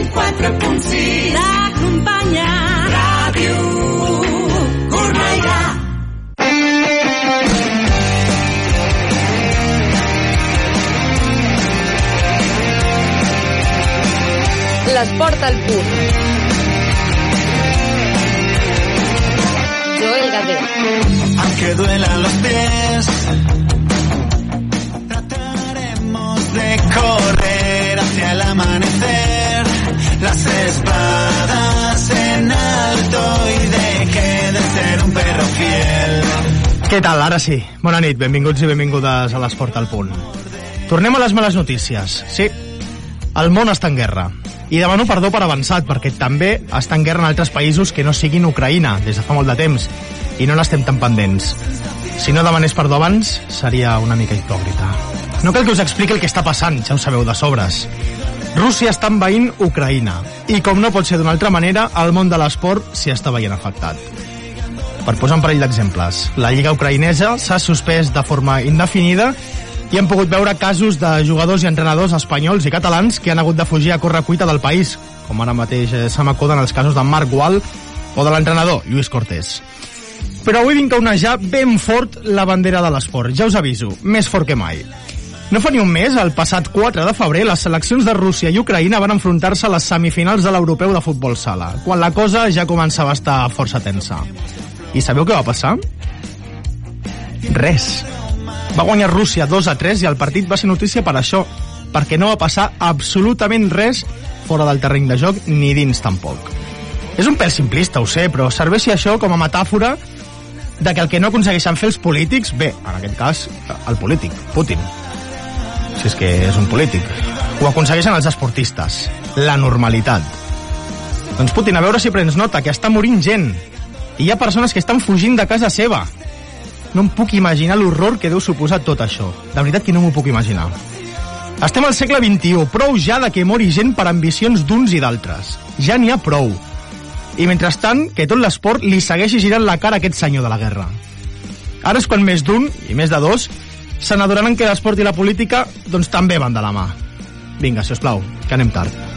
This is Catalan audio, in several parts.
104.6 T'acompanya. Ràdio Cornellà. L'esport al punt. Joel Gadé. Aunque duelan los pies, Què tal? Ara sí. Bona nit, benvinguts i benvingudes a l'Esport al Punt. Tornem a les males notícies. Sí, el món està en guerra. I demano perdó per avançat, perquè també està en guerra en altres països que no siguin Ucraïna, des de fa molt de temps, i no n'estem tan pendents. Si no demanés perdó abans, seria una mica hipòcrita. No cal que us expliqui el que està passant, ja ho sabeu de sobres. Rússia està envaint Ucraïna, i com no pot ser d'una altra manera, el món de l'esport s'hi està veient afectat. Per posar un parell d'exemples, la Lliga ucraïnesa s'ha suspès de forma indefinida i hem pogut veure casos de jugadors i entrenadors espanyols i catalans que han hagut de fugir a correcuita del país, com ara mateix eh, se m'acuden els casos de Marc Gual o de l'entrenador, Lluís Cortés. Però avui vinc a onejar ben fort la bandera de l'esport, ja us aviso, més fort que mai. No fa ni un mes, el passat 4 de febrer, les seleccions de Rússia i Ucraïna van enfrontar-se a les semifinals de l'europeu de futbol sala, quan la cosa ja començava a estar força tensa. I sabeu què va passar? Res. Va guanyar Rússia 2 a 3 i el partit va ser notícia per això, perquè no va passar absolutament res fora del terreny de joc ni dins tampoc. És un pèl simplista, ho sé, però serveixi això com a metàfora de que el que no aconsegueixen fer els polítics, bé, en aquest cas, el polític, Putin, si és que és un polític, ho aconsegueixen els esportistes, la normalitat. Doncs Putin, a veure si prens nota, que està morint gent, hi ha persones que estan fugint de casa seva. No em puc imaginar l'horror que deu suposar tot això. De veritat que no m'ho puc imaginar. Estem al segle XXI, prou ja de que mori gent per ambicions d'uns i d'altres. Ja n'hi ha prou. I mentrestant, que tot l'esport li segueixi girant la cara a aquest senyor de la guerra. Ara és quan més d'un, i més de dos, se n'adoraran que l'esport i la política doncs també van de la mà. Vinga, si us plau, que anem tard.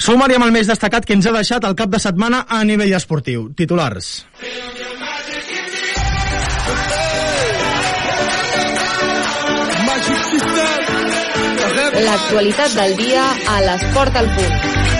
Sumari amb el més destacat que ens ha deixat el cap de setmana a nivell esportiu. Titulars. L'actualitat del dia a l'esport al punt.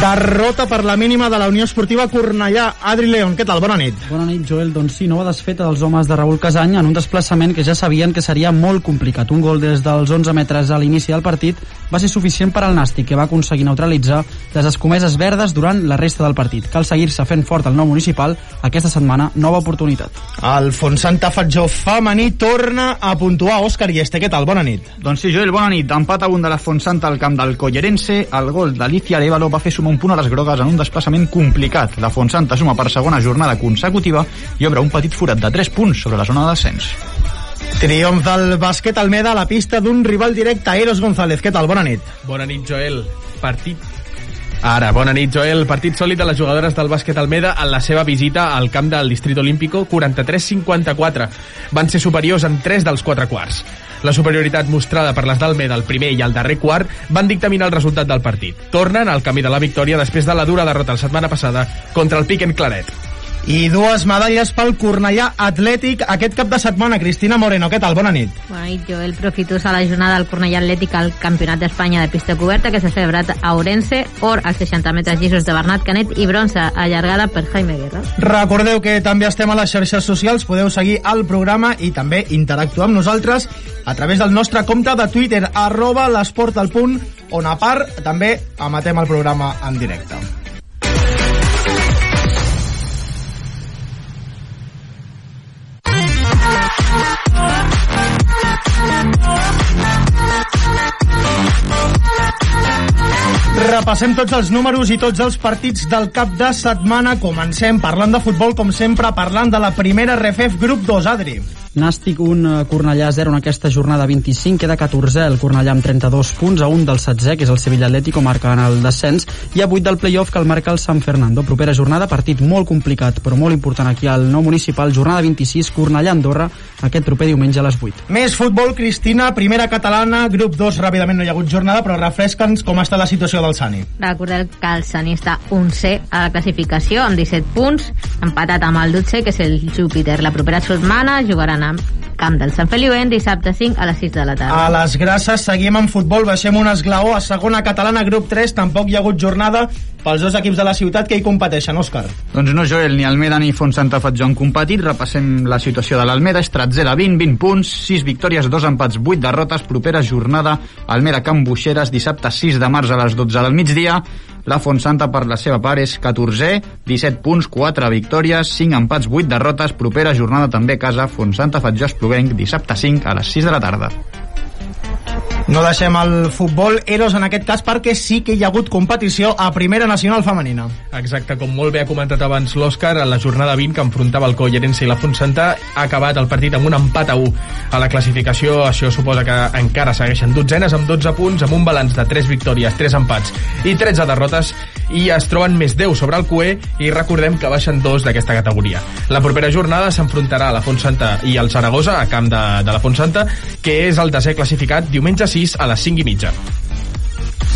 Derrota per la mínima de la Unió Esportiva Cornellà. Adri León, què tal? Bona nit. Bona nit, Joel. Doncs sí, nova desfeta dels homes de Raül Casany en un desplaçament que ja sabien que seria molt complicat. Un gol des dels 11 metres a l'inici del partit va ser suficient per al Nàstic, que va aconseguir neutralitzar les escomeses verdes durant la resta del partit. Cal seguir-se fent fort al nou municipal. Aquesta setmana, nova oportunitat. El Fontsanta Fatjó femení torna a puntuar. Òscar Guieste, què tal? Bona nit. Doncs sí, Joel, bona nit. Empat a un de la Fontsanta al camp del Collerense. El gol d'Alicia Arevalo va fer sumar un punt a les grogues en un desplaçament complicat. La Fontsanta suma per segona jornada consecutiva i obre un petit forat de 3 punts sobre la zona de descens. Triomf del bàsquet Almeda a la pista d'un rival directe, Eros González. Què tal? Bona nit. Bona nit, Joel. Partit Ara, bona nit, Joel. Partit sòlid de les jugadores del bàsquet Almeda en la seva visita al camp del Distrito Olímpico, 43-54. Van ser superiors en 3 dels 4 quarts. La superioritat mostrada per les d'Almeda al primer i al darrer quart van dictaminar el resultat del partit. Tornen al camí de la victòria després de la dura derrota la setmana passada contra el Piquen Claret. I dues medalles pel Cornellà Atlètic aquest cap de setmana. Cristina Moreno, què tal? Bona nit. Bona nit, Joel. A la jornada del Cornellà Atlètic al Campionat d'Espanya de pista coberta que s'ha celebrat a Orense, or als 60 metres llisos de Bernat Canet i bronze allargada per Jaime Guerra. Recordeu que també estem a les xarxes socials, podeu seguir el programa i també interactuar amb nosaltres a través del nostre compte de Twitter, arroba l'esport al punt, on a part també emetem el programa en directe. Repassem tots els números i tots els partits del cap de setmana. Comencem parlant de futbol, com sempre, parlant de la primera RFF Grup 2, Adri. Nàstic 1, eh, Cornellà 0 en aquesta jornada 25, queda 14 el Cornellà amb 32 punts, a 1 del 16, que és el Sevilla Atlético, marca en el descens, i a 8 del playoff que el marca el San Fernando. Propera jornada, partit molt complicat, però molt important aquí al nou municipal, jornada 26, Cornellà-Andorra, aquest proper diumenge a les 8. Més futbol, Cristina, primera catalana, grup 2, ràpidament no hi ha hagut jornada, però refresca'ns com està la situació del Sani. Recordeu que el Sani està 11 a la classificació amb 17 punts, empatat amb el 12, que és el Júpiter. La propera setmana jugaran amb camp del Sant Feliuent dissabte 5 a les 6 de la tarda. A les grasses seguim en futbol, baixem un esglaó a segona catalana, grup 3, tampoc hi ha hagut jornada pels dos equips de la ciutat que hi competeixen, Òscar. Doncs no, Joel, ni Almeda ni Fontsanta Fatjó han competit. Repassem la situació de l'Almeda. És 13 a 20, 20 punts, 6 victòries, 2 empats, 8 derrotes. Propera jornada, Almeda Camp Buixeres, dissabte 6 de març a les 12 del migdia. La Fontsanta, per la seva part, és 14, 17 punts, 4 victòries, 5 empats, 8 derrotes. Propera jornada també a casa, Fontsanta Fatjó Espluguenc, dissabte 5 a les 6 de la tarda. No deixem el futbol Eros en aquest cas perquè sí que hi ha hagut competició a Primera Nacional Femenina. Exacte, com molt bé ha comentat abans l'Òscar, a la jornada 20 que enfrontava el Collerense i la Fontsanta ha acabat el partit amb un empat a 1. A la classificació això suposa que encara segueixen dotzenes amb 12 punts, amb un balanç de 3 victòries, 3 empats i 13 derrotes i es troben més 10 sobre el QE i recordem que baixen dos d'aquesta categoria. La propera jornada s'enfrontarà a la Fontsanta i al Saragossa, a camp de, de la Fontsanta, que és el desè classificat diumenge 6 a les 5 i mitja.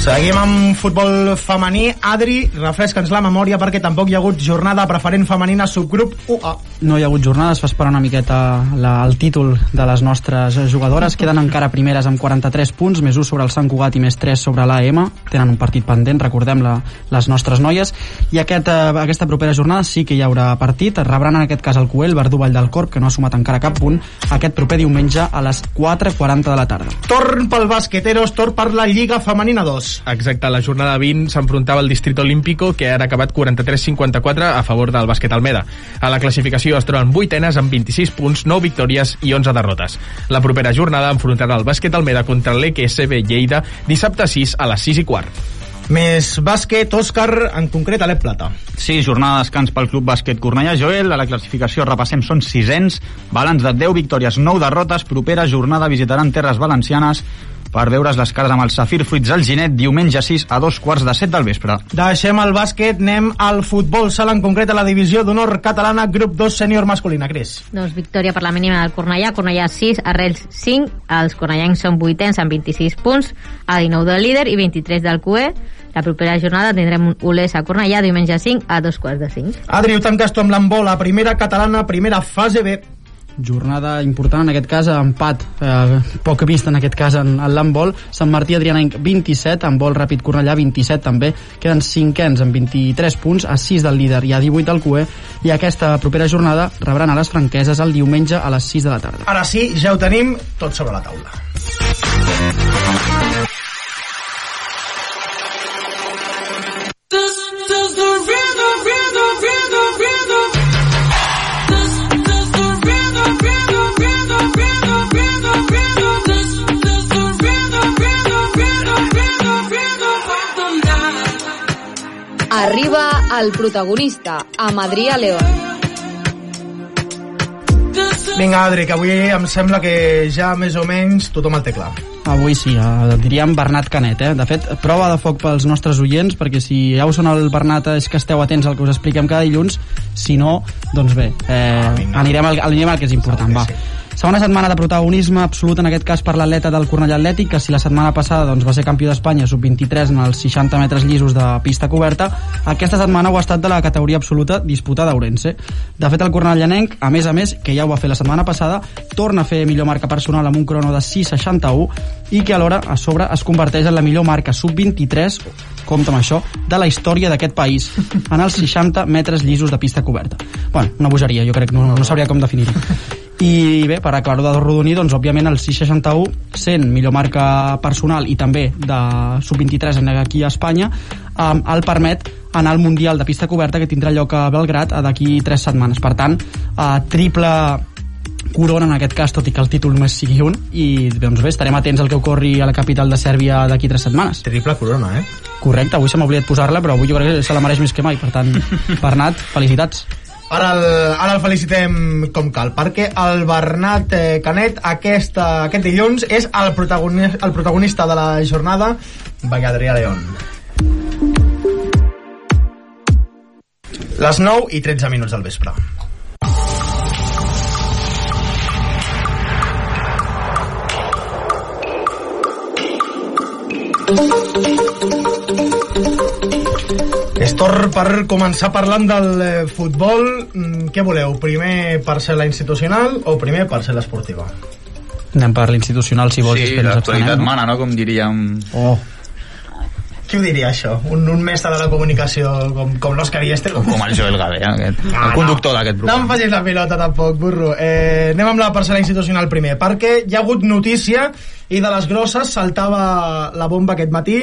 Seguim amb futbol femení. Adri, refresca'ns la memòria perquè tampoc hi ha hagut jornada preferent femenina subgrup 1A. No hi ha hagut jornada, es fa esperar una miqueta la, el títol de les nostres jugadores. Queden encara primeres amb 43 punts, més 1 sobre el Sant Cugat i més 3 sobre l'AM. Tenen un partit pendent, recordem la, les nostres noies. I aquest, eh, aquesta propera jornada sí que hi haurà partit. Rebran en aquest cas el Cuel, Verdú Vall del Corp, que no ha sumat encara cap punt, aquest proper diumenge a les 4.40 de la tarda. Torn pel basqueteros, torn per la Lliga Femenina 2. Exacte, la jornada 20 s'enfrontava el Distrito Olímpico, que ha acabat 43-54 a favor del bàsquet Almeda. A la classificació es troben vuitenes amb 26 punts, 9 victòries i 11 derrotes. La propera jornada enfrontarà el bàsquet Almeda contra l'EQSB Lleida dissabte 6 a les 6 i quart. Més bàsquet, Òscar, en concret a l'Ep Plata. Sí, jornada de descans pel Club Bàsquet Cornellà Joel. A la classificació repassem són sisens, balanç de 10 victòries, 9 derrotes. Propera jornada visitaran terres valencianes per veure's les cares amb el Safir Fruits al Ginet diumenge 6 a dos quarts de 7 del vespre. Deixem el bàsquet, anem al futbol sala, en concret a la divisió d'honor catalana, grup 2 sènior masculina. Cris. Doncs victòria per la mínima del Cornellà, Cornellà 6, Arrels 5, els cornellancs són vuitens amb 26 punts, a 19 del líder i 23 del QE. La propera jornada tindrem un Olesa Cornellà diumenge 5 a dos quarts de 5. Adri, ho tanques tu amb l'embol, a primera catalana, primera fase B. jornada important en aquest cas empat eh, poc vist en aquest cas en, en l'handbol. Sant Martí Adrianenc 27 en vol ràpid Cornellà 27 també. Queden cinquens amb 23 punts a 6 del líder i a 18 del QE i aquesta propera jornada rebran a les franqueses el diumenge a les 6 de la tarda. Ara sí, ja ho tenim tot sobre la taula. Arriba el protagonista, amb Adrià León. Vinga, Adri, que avui em sembla que ja més o menys tothom el té clar. Avui sí, eh, diríem Bernat Canet, eh? De fet, prova de foc pels nostres oients, perquè si ja us sona el Bernat és que esteu atents al que us expliquem cada dilluns, si no, doncs bé, eh, anirem, al, anirem al que és important, va. Segona setmana de protagonisme absolut en aquest cas per l'atleta del Cornellà Atlètic, que si la setmana passada doncs, va ser campió d'Espanya sub-23 en els 60 metres llisos de pista coberta, aquesta setmana ho ha estat de la categoria absoluta disputada a Ourense. De fet, el Cornellanenc, a més a més, que ja ho va fer la setmana passada, torna a fer millor marca personal amb un crono de 6.61 i que alhora, a sobre, es converteix en la millor marca sub-23 compta amb això, de la història d'aquest país en els 60 metres llisos de pista coberta. Bueno, una bogeria, jo crec, no, no sabria com definir-ho. I bé, per acabar-ho de rodonir, doncs òbviament el 661 sent millor marca personal i també de sub-23 en aquí a Espanya um, el permet anar al Mundial de pista coberta que tindrà lloc a Belgrat a d'aquí 3 setmanes. Per tant, uh, triple corona en aquest cas, tot i que el títol només sigui un i doncs bé, estarem atents al que ocorri a la capital de Sèrbia d'aquí 3 setmanes. Triple corona, eh? Correcte, avui se m'ha oblidat posar-la, però avui jo crec que se la mereix més que mai, per tant, Bernat, felicitats. Ara el, ara el felicitem com cal, perquè el Bernat eh, Canet aquesta, aquest dilluns és el, protagoni el protagonista de la jornada, Veia Adrià León. Les 9 i 13 minuts del vespre. És torn per començar parlant del eh, futbol. Mm, Què voleu? Primer parcel·la institucional o primer parcel·la esportiva? Anem per l'institucional, si vols. Sí, l'actualitat mana, no? Com diríem... Oh. Qui ho diria, això? Un, un mestre de la comunicació com, com l'Òscar Iester? Com el Joel Gavé, eh, aquest, Ah, el conductor d'aquest No em programa. facis la pilota tampoc, burro. Eh, anem amb la parcel·la institucional primer, perquè hi ha hagut notícia i de les grosses saltava la bomba aquest matí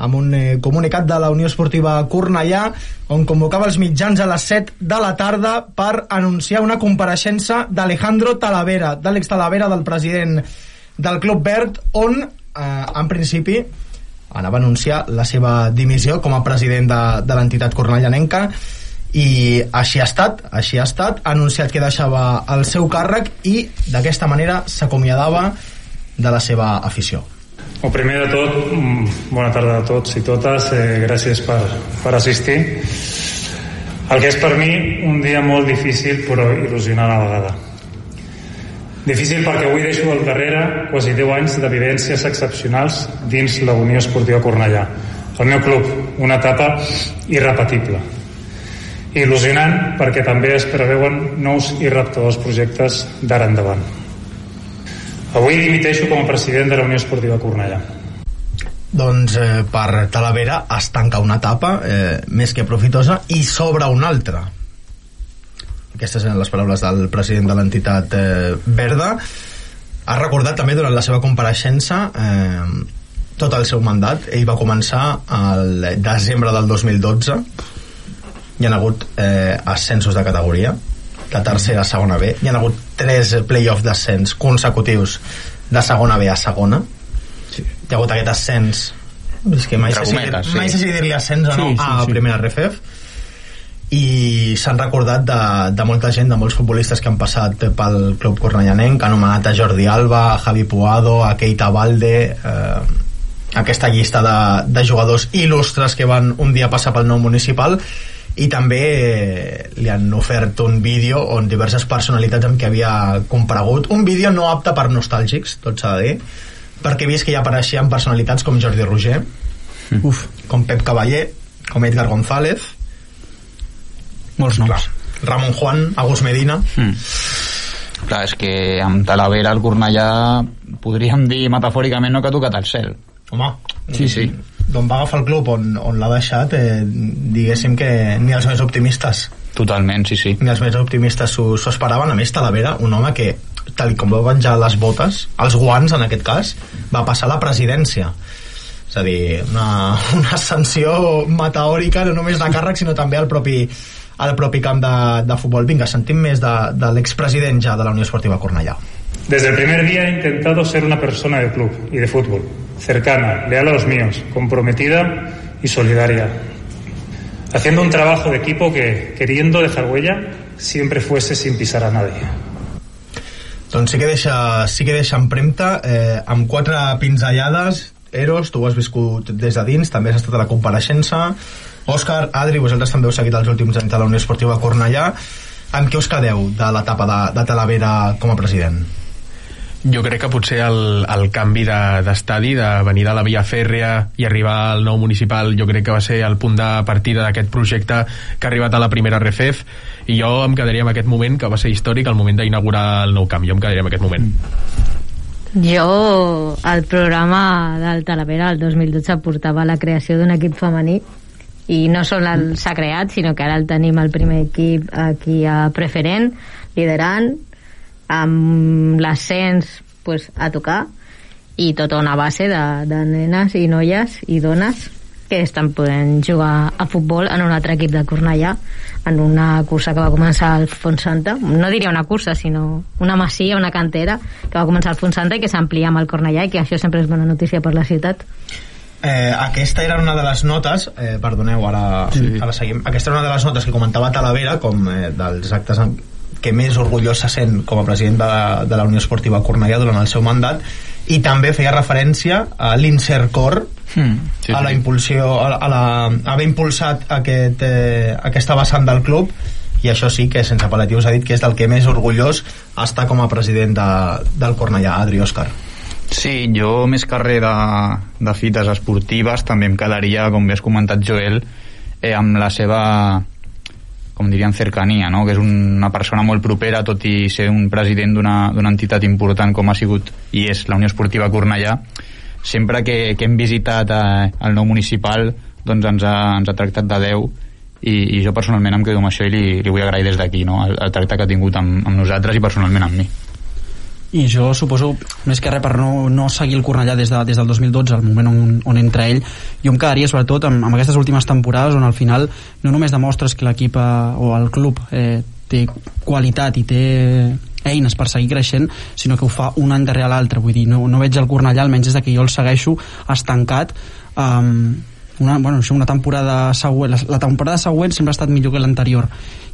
amb un eh, comunicat de la Unió Esportiva Cornellà on convocava els mitjans a les 7 de la tarda per anunciar una compareixença d'Alejandro Talavera, d'Àlex Talavera, del president del Club Verd, on, eh, en principi, anava a anunciar la seva dimissió com a president de, de l'entitat cornellanenca i així ha estat, així ha estat, ha anunciat que deixava el seu càrrec i d'aquesta manera s'acomiadava de la seva afició. El primer de tot, mm, bona tarda a tots i totes, eh, gràcies per, per assistir. El que és per mi un dia molt difícil però il·lusionant a la vegada. Difícil perquè avui deixo al darrere quasi 10 anys de vivències excepcionals dins la Unió Esportiva Cornellà. El meu club, una etapa irrepetible. Il·lusionant perquè també es preveuen nous i reptadors projectes d'ara endavant. Avui dimiteixo com a president de la Unió Esportiva Cornellà. Doncs eh, per Talavera es tanca una etapa eh, més que profitosa i s'obre una altra. Aquestes eren les paraules del president de l'entitat eh, Verda. Ha recordat també durant la seva compareixença eh, tot el seu mandat. Ell va començar al desembre del 2012. Hi ha hagut eh, ascensos de categoria de tercera a segona B. Hi ha hagut tres play-off d'ascens consecutius de segona B a segona. Sí. Hi ha hagut aquest ascens és que mai sé si, sí. mai sé si dir-li ascens o no Sí, sí, a sí. primera RFF i s'han recordat de, de molta gent, de molts futbolistes que han passat pel club cornellanenc, han anomenat a Jordi Alba, a Javi Puado, a Keita Valde, eh, aquesta llista de, de jugadors il·lustres que van un dia passar pel nou municipal i també eh, li han ofert un vídeo on diverses personalitats amb què havia comparegut un vídeo no apte per nostàlgics tot s'ha de dir perquè he vist que hi apareixien personalitats com Jordi Roger Uf, com Pep Cavaller com Edgar González molts noms. clar, Ramon Juan, Agus Medina Mm. Clar, és que amb Talavera al Cornellà podríem dir metafòricament no que ha tocat el cel. home, Sí, sí. D'on va agafar el club on, on l'ha deixat eh, diguéssim que ni els més optimistes. Totalment, sí, sí. ni els més optimistes s'ho esperaven. A més Talavera, un home que tal i com va venjar les botes, els guants en aquest cas va passar a la presidència. És a dir, una, una ascensió meteòrica no només de càrrec sinó també al propi, al propi camp de, de futbol. Vinga, sentim més de, de l'expresident ja de la Unió Esportiva Cornellà. Desde el primer día he intentado ser una persona de club y de fútbol, cercana, leal a los míos, comprometida y solidaria, haciendo un trabajo de equipo que, queriendo dejar huella, siempre fuese sin pisar a nadie. Doncs sí que deixa, sí que deixa empremta eh, amb quatre pinzellades Eros, tu ho has viscut des de dins també has estat a la compareixença Òscar, Adri, vosaltres també heu seguit els últims anys de la Unió Esportiva Cornellà amb què us quedeu de l'etapa de, de Talavera com a president? Jo crec que potser el, el canvi de- d'estadi, de, de venir de la via fèrrea i arribar al nou municipal, jo crec que va ser el punt de partida d'aquest projecte que ha arribat a la primera RFEF i jo em quedaria amb aquest moment, que va ser històric, el moment d'inaugurar el nou camp. Jo em quedaria amb aquest moment. Jo, el programa del Talavera el 2012 portava la creació d'un equip femení i no sols el s'ha creat, sinó que ara el tenim el primer equip aquí a Preferent, liderant, amb l'ascens pues, a tocar i tota una base de, de nenes i noies i dones que estan podent jugar a futbol en un altre equip de Cornellà en una cursa que va començar al Font Santa no diria una cursa sinó una masia, una cantera que va començar al Font Santa i que s'amplia amb el Cornellà i que això sempre és bona notícia per la ciutat Eh, aquesta era una de les notes eh, perdoneu, ara, sí. ara seguim aquesta era una de les notes que comentava Talavera com eh, dels actes en que més orgullós se sent com a president de, de la Unió Esportiva Cornellà durant el seu mandat i també feia referència a l'Insercor Hmm, sí, a la impulsió a, a la, a haver impulsat aquest, eh, aquesta vessant del club i això sí que sense apel·latius ha dit que és del que més orgullós està com a president de, del Cornellà, Adri Òscar. Sí, jo més carrer de, de fites esportives també em quedaria, com bé has comentat Joel, eh, amb la seva com dirien, cercania, no? que és una persona molt propera, tot i ser un president d'una d'una entitat important com ha sigut i és la Unió Esportiva Cornellà, sempre que, que hem visitat eh, el nou municipal doncs ens ha, ens ha tractat de Déu i, i jo personalment em quedo amb això i li, li vull agrair des d'aquí no? el, el tracte que ha tingut amb, amb nosaltres i personalment amb mi i jo suposo, més que res per no, no seguir el Cornellà des, de, des del 2012 el moment on, on entra ell jo em quedaria sobretot amb, amb aquestes últimes temporades on al final no només demostres que l'equip eh, o el club eh, té qualitat i té eines per seguir creixent, sinó que ho fa un any darrere l'altre, vull dir, no, no veig el Cornellà almenys des de que jo el segueixo estancat. Um, una, bueno, una temporada següent, la, la temporada següent sempre ha estat millor que l'anterior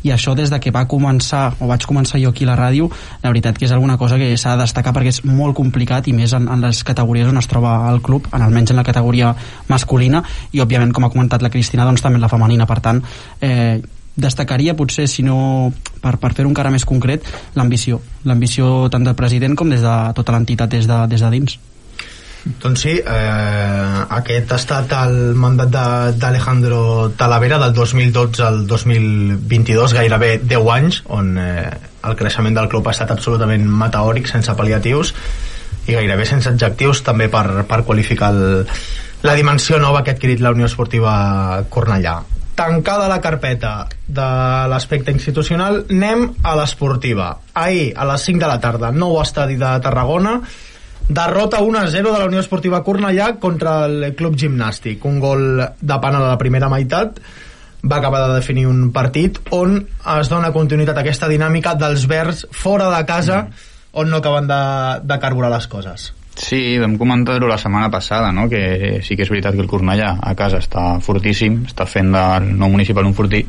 i això des de que va començar o vaig començar jo aquí a la ràdio la veritat que és alguna cosa que s'ha de destacar perquè és molt complicat i més en, en les categories on es troba el club en almenys en la categoria masculina. I òbviament com ha comentat la Cristina doncs també la femenina. Per tant eh, destacaria potser si no per, per fer un cara més concret l'ambició. L'ambició tant del president com des de tota l'entitat des, de, des de dins Doncs sí, eh, aquest ha estat el mandat d'Alejandro Talavera del 2012 al 2022, gairebé 10 anys, on eh, el creixement del club ha estat absolutament meteòric, sense pal·liatius i gairebé sense adjectius també per, per qualificar el, la dimensió nova que ha adquirit la Unió Esportiva Cornellà. Tancada la carpeta de l'aspecte institucional, anem a l'esportiva. Ahir, a les 5 de la tarda, nou estadi de Tarragona, derrota 1-0 de la Unió Esportiva Cornellà contra el Club Gimnàstic. Un gol de pana de la primera meitat va acabar de definir un partit on es dona continuïtat a aquesta dinàmica dels verds fora de casa on no acaben de, de carburar les coses. Sí, vam comentar-ho la setmana passada, no? que sí que és veritat que el Cornellà a casa està fortíssim, està fent del nou municipal un fortí,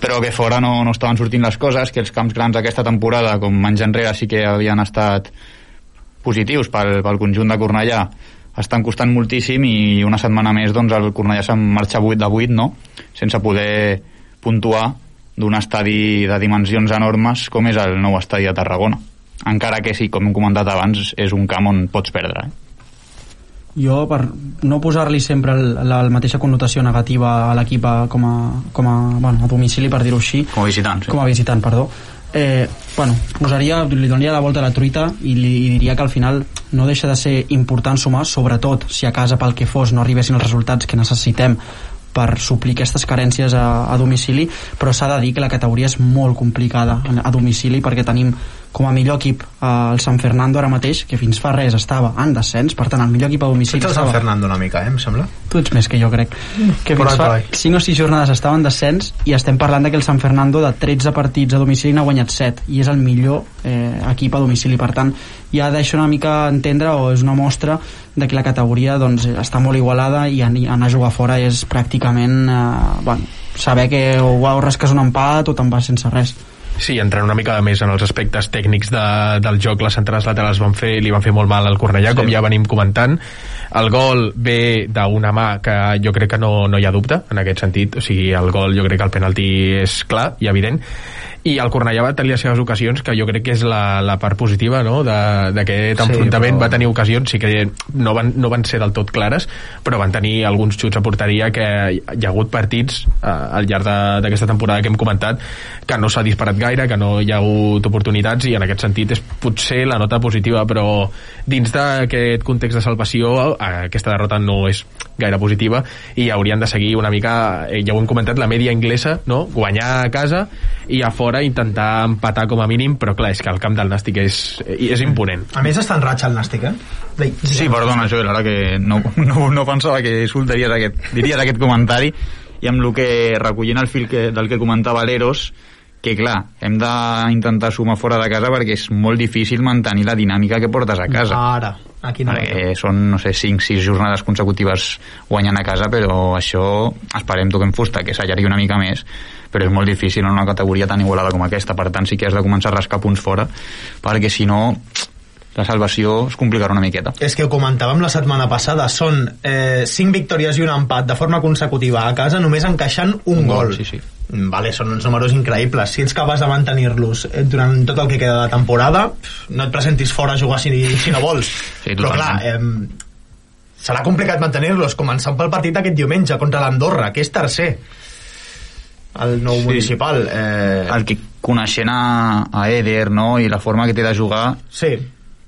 però que fora no, no estaven sortint les coses, que els camps grans aquesta temporada, com anys enrere, sí que havien estat positius pel, pel conjunt de Cornellà, estan costant moltíssim i una setmana més doncs, el Cornellà se'n marxa 8 de 8, no? sense poder puntuar d'un estadi de dimensions enormes com és el nou estadi de Tarragona encara que sí, com hem comentat abans és un camp on pots perdre eh? jo per no posar-li sempre el, la, la mateixa connotació negativa a l'equip com, a, com a, bueno, a domicili per dir-ho així com a visitant sí. com a visitant, perdó eh, bueno, posaria, li donaria la volta a la truita i li i diria que al final no deixa de ser important sumar, sobretot si a casa pel que fos no arribessin els resultats que necessitem per suplir aquestes carències a, a domicili, però s'ha de dir que la categoria és molt complicada a, domicili perquè tenim com a millor equip eh, el San Fernando ara mateix, que fins fa res estava en descens, per tant el millor equip a domicili Ets el San estava Fernando una mica, eh, em sembla? tu ets més que jo crec que fins fa vai. 5 o 6 jornades estava en descens i estem parlant de que el San Fernando de 13 partits a domicili n'ha guanyat 7 i és el millor eh, equip a domicili per tant ja deixa una mica entendre o és una mostra de que la categoria doncs, està molt igualada i an- anar a jugar fora és pràcticament eh, bueno, saber que o, o rasques un empat o te'n vas sense res Sí, entrant una mica més en els aspectes tècnics de, del joc, les centrals laterals van fer, li van fer molt mal al Cornellà, sí. com ja venim comentant. El gol ve d'una mà que jo crec que no, no hi ha dubte en aquest sentit, o sigui, el gol jo crec que el penalti és clar i evident, i el Cornellà va tenir les seves ocasions que jo crec que és la, la part positiva no? de- d'aquest Sí, enfrontament però- va tenir ocasions, sí que no van, no van ser del tot clares però van tenir alguns xuts a porteria que hi ha hagut partits eh, al llarg d'aquesta temporada que hem comentat que no s'ha disparat gaire, que no hi ha hagut oportunitats i en aquest sentit és potser la nota positiva però dins d'aquest context de salvació aquesta derrota no és gaire positiva i haurien de seguir una mica, eh, ja ho hem comentat, la media inglesa, no? guanyar a casa i a fora intentar empatar com a mínim, però clar, és que el camp del Nàstic és, és imponent. A més està en ratxa el Nàstic, eh? De- Sí, perdona, Joel, ara que no, no, no pensava que soltaries aquest, diries aquest comentari i amb el que recollint el fil que, del que comentava l'Eros que clar, hem d'intentar sumar fora de casa perquè és molt difícil mantenir la dinàmica que portes a casa. Ara, aquí no. perquè són, no sé, 5-6 jornades consecutives guanyant a casa, però això esperem toquem fusta, que s'allargui una mica més, però és molt difícil en una categoria tan igualada com aquesta, per tant sí que has de començar a rascar punts fora, perquè si no la salvació es complicarà una miqueta. És que ho comentàvem la setmana passada, són eh, 5 victòries i un empat de forma consecutiva a casa, només encaixant un, Un gol, gol. sí, sí. Vale, són uns números increïbles. Si ets capaç de mantenir-los eh, durant tot el que queda de temporada, no et presentis fora a jugar si, si no vols. Sí, Però clar, eh, serà complicat mantenir-los, començant pel partit aquest diumenge contra l'Andorra, que és tercer el nou Sí. sí. municipal. Eh, El que coneixent a, a Eder no? i la forma que té de jugar Sí,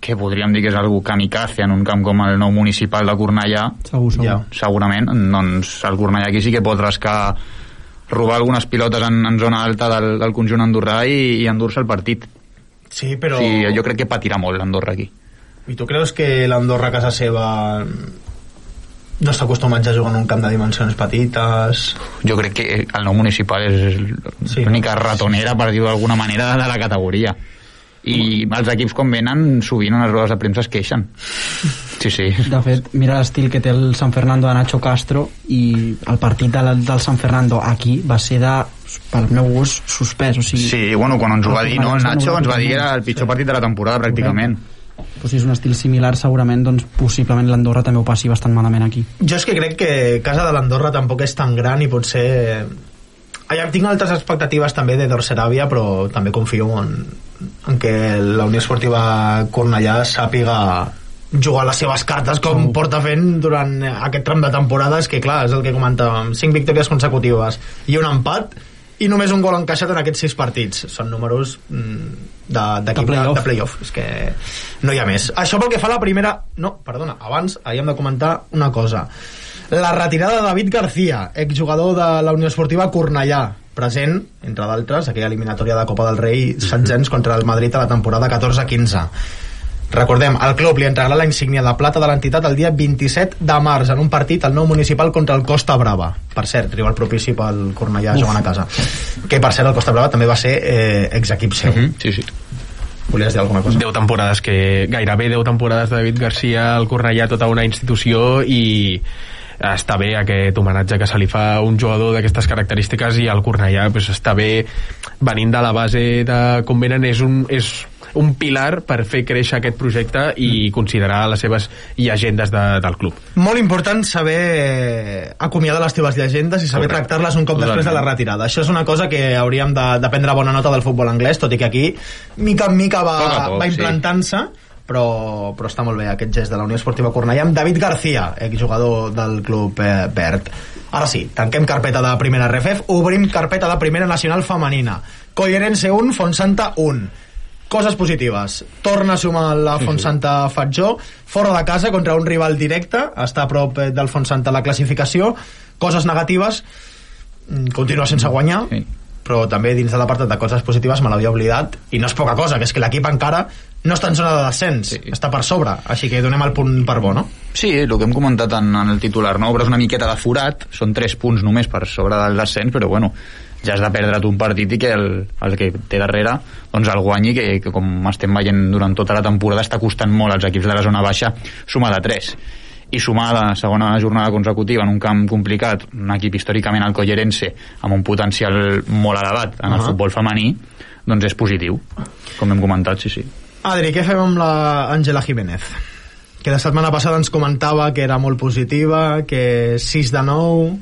que podríem dir que és algú kamikaze en un camp com el nou municipal de Cornellà Segur, segur. ja. segurament doncs el Cornellà aquí sí que pot rascar robar algunes pilotes en, en zona alta del, del conjunt andorrà i, i endur-se el partit Sí, però... sí, jo crec que patirà molt l'Andorra aquí I tu creus que l'Andorra a casa seva no està acostumat ja a jugar en un camp de dimensions petites? jo crec que el nou municipal és Sí. l'única ratonera per dir-ho d'alguna manera de la categoria i els equips com venen sovint en les rodes de premsa es queixen sí, sí De fet, mira l'estil que té el San Fernando de Nacho Castro i el partit del, del San Fernando aquí va ser de, pel meu gust, suspès. O sigui, Sí, bueno, quan ens ho va dir, no? El Nacho ens va dir que era el pitjor partit de la temporada, pràcticament. Doncs si és un estil similar, segurament, doncs, possiblement l'Andorra també ho passi bastant malament aquí. Jo és que crec que casa de l'Andorra tampoc és tan gran i potser... Allà tinc altres expectatives també de Dorseràvia, però també confio en, en que la Unió Esportiva Cornellà sàpiga jugar les seves cartes com porta fent durant aquest tram de temporades que clar, és el que comentàvem. 5 victòries consecutives i un empat i només un gol encaixat en aquests 6 partits. Són números mm, de, de, playoff. de playoff. És que no hi ha més. Això pel que fa a la primera no, perdona, abans ahir hem de comentar una cosa. La retirada de David García exjugador de la Unió Esportiva Cornellà present, entre d'altres, aquella eliminatòria de Copa del Rei setzents contra el Madrid a la temporada 14-15 Recordem, el club li entregarà la insígnia de plata de l'entitat el dia 27 de març en un partit al nou municipal contra el Costa Brava. Per cert, rival propici pel Cornellà jugant a casa. Que, per cert, el Costa Brava també va ser eh, exequip seu. Mhm, Sí, sí. Volies dir alguna cosa? 10 temporades que gairebé 10 temporades de David Garcia al Cornellà tota una institució i està bé aquest homenatge que se li fa a un jugador d'aquestes característiques i el Cornellà pues, està bé venint de la base de com venen és un, és un pilar per fer créixer aquest projecte i considerar les seves llegendes de, del club. Molt important saber acomiadar les teves llegendes i saber tractar-les un cop Totalment. després de la retirada. Això és una cosa que hauríem de, de prendre bona nota del futbol anglès, tot i que aquí mica en mica va, Poc a poc, va sí. Però, però està molt bé aquest gest de la Unió Esportiva Cornellà amb David García, exjugador del club eh, verd. Ara sí, tanquem carpeta de primera RFF, obrim carpeta de primera nacional femenina. Collerense 1, Fonsanta 1. Coses positives. Torna a sumar la Fonsanta Fatjó, fora de casa contra un rival directe, està a prop eh, del Fonsanta a la classificació. Coses negatives, mm, continua sense guanyar, Sí. però també dins de l'apartat de coses positives me l'havia oblidat, i no és poca cosa, que és que l'equip encara no està en zona de descens, Sí. està per sobre, així que donem el punt per bo, no? Sí, el que hem comentat en, en el titular, no? Obres una miqueta de forat, són 3 punts només per sobre del descens, però bueno, ja has de perdre't un partit i que el, el que té darrere doncs el guanyi, que, que com estem veient durant tota la temporada està costant molt als equips de la zona baixa sumar de 3 i sumar la segona jornada consecutiva en un camp complicat, un equip històricament al Collerense amb un potencial molt elevat en el Ahà. futbol femení doncs és positiu, com hem comentat, sí, sí. Adri, què fem amb la Àngela Jiménez? Que la setmana passada ens comentava que era molt positiva, que 6 de 9...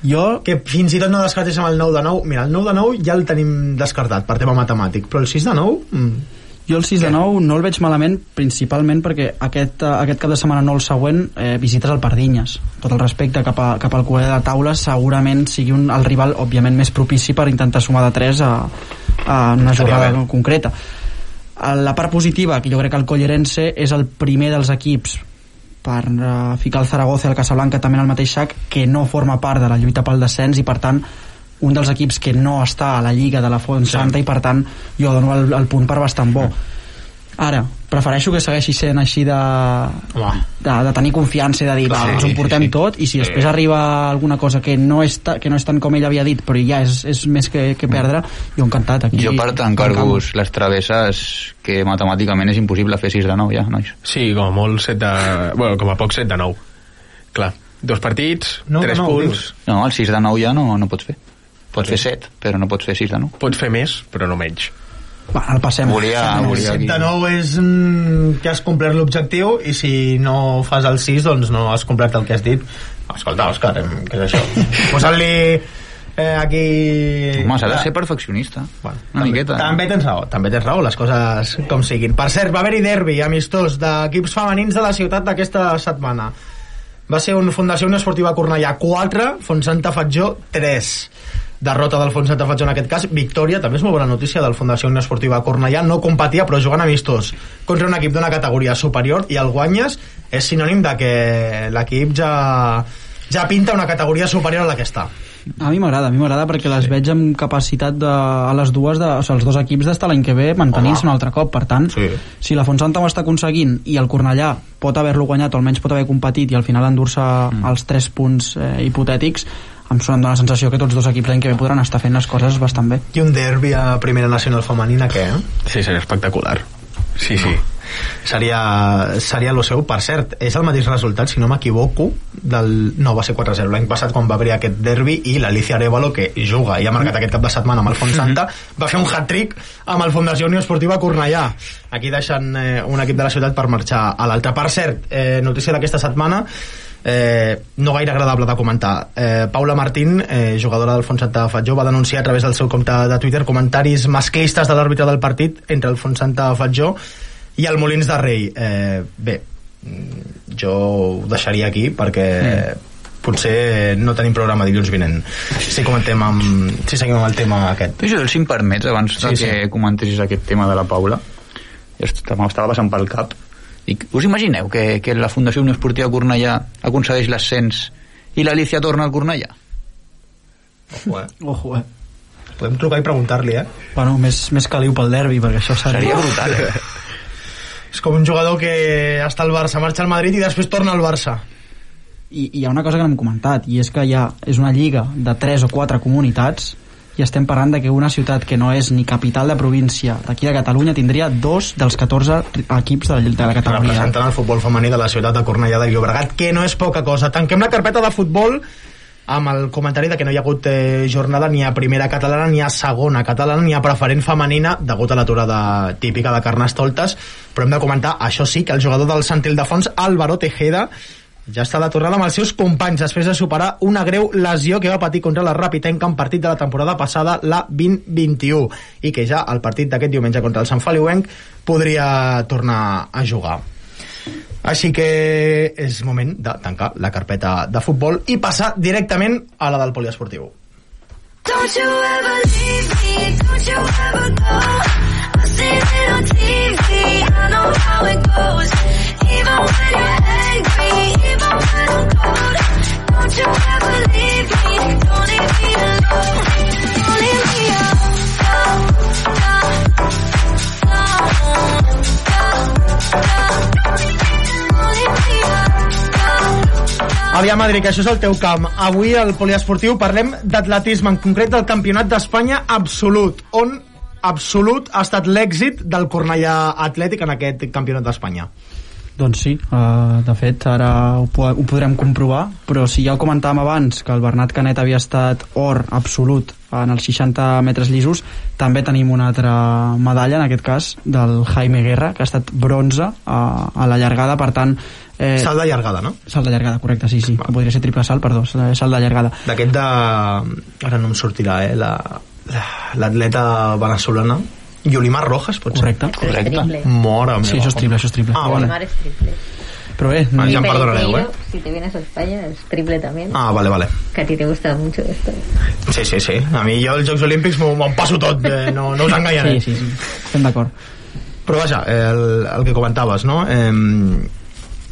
Jo, Que fins i tot no descartés amb el 9 de 9. Mira, el 9 de 9 ja el tenim descartat per tema matemàtic, però el 6 de 9... Mm, jo el 6 de 9 no el veig malament principalment perquè aquest, eh, aquest cap de setmana no el següent eh, visites el Pardinyes tot el respecte cap, a, cap al cuer de taula segurament sigui un, el rival òbviament més propici per intentar sumar de 3 a, a una Estaria jornada bé. concreta la part positiva, que jo crec que el Collerense és el primer dels equips per uh, ficar el Zaragoza i el Casablanca també en el mateix sac que no forma part de la lluita pel descens i per tant un dels equips que no està a la lliga de la Font Santa i per tant jo dono el, el punt per bastant bo Ara, prefereixo que segueixi sent així de, de, de tenir confiança i de dir, va, Sí, ens ho portem sí. tot i si després arriba alguna cosa que no és, ta, que no és tant com ell havia dit però ja és, és més que, que perdre jo encantat aquí Jo per tancar-vos les travesses que matemàticament és impossible fer 6 de 9 ja, nois. Sí, com a molt 7 de... Bueno, com a poc 7 de 9. Clar, dos partits, No, tres no, punts... No, el 6 de 9 ja no, no pots fer. Pots fer 7, però no pots fer 6 de 9. Pots fer més, però no menys. Va, el passem Volia, volia El aquí. 7 de 9 és mm, que has complert l'objectiu i si no fas el 6 doncs no has complert el que has dit escolta Òscar, què és això? posant-li eh, aquí Home, s'ha de ser perfeccionista. Bueno, Una també, miqueta. també tens raó, també tens raó, les coses com siguin. Per cert, va haver-hi derbi amistós d'equips femenins de la ciutat d'aquesta setmana. Va ser un Fundació Unió Esportiva Cornellà 4, Fontsanta Fatjó 3. Derrota del Fontsanta Fatjó en aquest cas, victòria, també és molt bona notícia del Fundació Unió Esportiva Cornellà, no competia però jugant amistós contra un equip d'una categoria superior i el guanyes és sinònim de que l'equip ja, ja pinta una categoria superior a la que està. A mi m'agrada, a mi m'agrada perquè les veig amb capacitat de, a les dues, de, o sigui, els dos equips d'estar l'any que ve mantenint-se un altre cop, per tant Sí. si la Fontsanta ho està aconseguint i el Cornellà pot haver-lo guanyat o almenys pot haver competit i al final endur-se mm. els 3 punts eh, hipotètics em sona la sensació que tots dos equips l'any que ve podran estar fent les coses bastant bé I un derbi a primera nacional femenina, què? Eh? Sí, seria espectacular. Sí, sí. seria, seria lo seu. Per cert, és el mateix resultat, si no m'equivoco, del... No, va ser 4-0 l'any passat quan va haver aquest derbi i l'Alicia Arevalo, que juga i ha marcat aquest cap de setmana amb el Font Santa, va fer un hat-trick amb el Fundació Unió Esportiva Cornellà. Aquí deixant eh, un equip de la ciutat per marxar a l'altre. Per cert, eh, notícia d'aquesta setmana, eh, no gaire agradable de comentar. Eh, Paula Martín, eh, jugadora del Font Santa Fatjó, va denunciar a través del seu compte de Twitter comentaris masclistes de l'àrbitre del partit entre el Font Santa Fatjó i el Molins de Rei. Eh, bé, mm, jo ho deixaria aquí perquè potser no tenim programa dilluns vinent si comentem amb, si seguim amb el tema aquest Joel, si em permets, abans Sí, sí. que comentessis aquest tema de la Paula, jo est- m'estava passant pel cap. Dic, us imagineu que, que la Fundació Unió Esportiva Cornellà aconsegueix l'ascens i l'Alicia torna al Cornellà? Ojo, eh? Ojo, eh? podem trucar i preguntar-li eh? Bueno, més, més caliu pel derbi, perquè això seria... Seria brutal, eh? és com un jugador que està al Barça marxa al Madrid i després torna al Barça I, i hi ha una cosa que no hem comentat, i és que ja és una lliga de 3 o 4 comunitats i estem parlant de que una ciutat que no és ni capital de província d'aquí de Catalunya tindria dos dels 14 equips de la, de la categoria. representant el futbol femení de la ciutat de Cornellà de Llobregat, que no és poca cosa. Tanquem la carpeta de futbol amb el comentari de que no hi ha hagut eh, jornada ni a primera catalana ni a segona catalana ni a preferent femenina degut a l'aturada típica de Carnestoltes però hem de comentar, això sí, que el jugador del Sant Ildefons, Álvaro Tejeda ja està de tornada amb els seus companys després de superar una greu lesió que va patir contra la Rapitenca en partit de la temporada passada, la 2021 i que ja el partit d'aquest diumenge contra el Sant Feliuenc podria tornar a jugar així que és moment de tancar la carpeta de futbol i passar directament a la del poliesportiu. Don't you ever leave me, don't you ever go. I've seen it on TV, I know how it goes. Aviam, Adri, que això és el teu camp. Avui al poliesportiu parlem d'atletisme, en concret del Campionat d'Espanya absolut, on absolut ha estat l'èxit del Cornellà Atlètic en aquest Campionat d'Espanya. Doncs sí, uh, de fet ara ho, po ho podrem comprovar, però si ja ho comentàvem abans que el Bernat Canet havia estat or absolut en els 60 metres llisos, també tenim una altra medalla, en aquest cas, del Jaime Guerra, que ha estat bronze a, a la llargada, per tant... Eh, Salt de llargada, no? Salt de llargada, correcte, sí, sí. Que podria ser triple salt, perdó, salt de llargada. D'aquest de... Ara no em sortirà, eh? La- L'atleta venezolana. Yolimar Rojas, pot ser? Correcte. Correcte. Triple. Mora meva. Sí, això és triple, això és triple. Ah, vale. Mar es triple. Però bé, Y ya em perdonareu, eh? Si te vienes a España, es triple también. Ah, vale, vale. Que a ti te gusta mucho esto. Sí, sí, sí. A mi jo els Jocs Olímpics m'ho passo tot, eh, no, no us enganyaré. sí, sí, sí. Estem d'acord. Però vaja, eh, el, el que comentaves, no? Eh,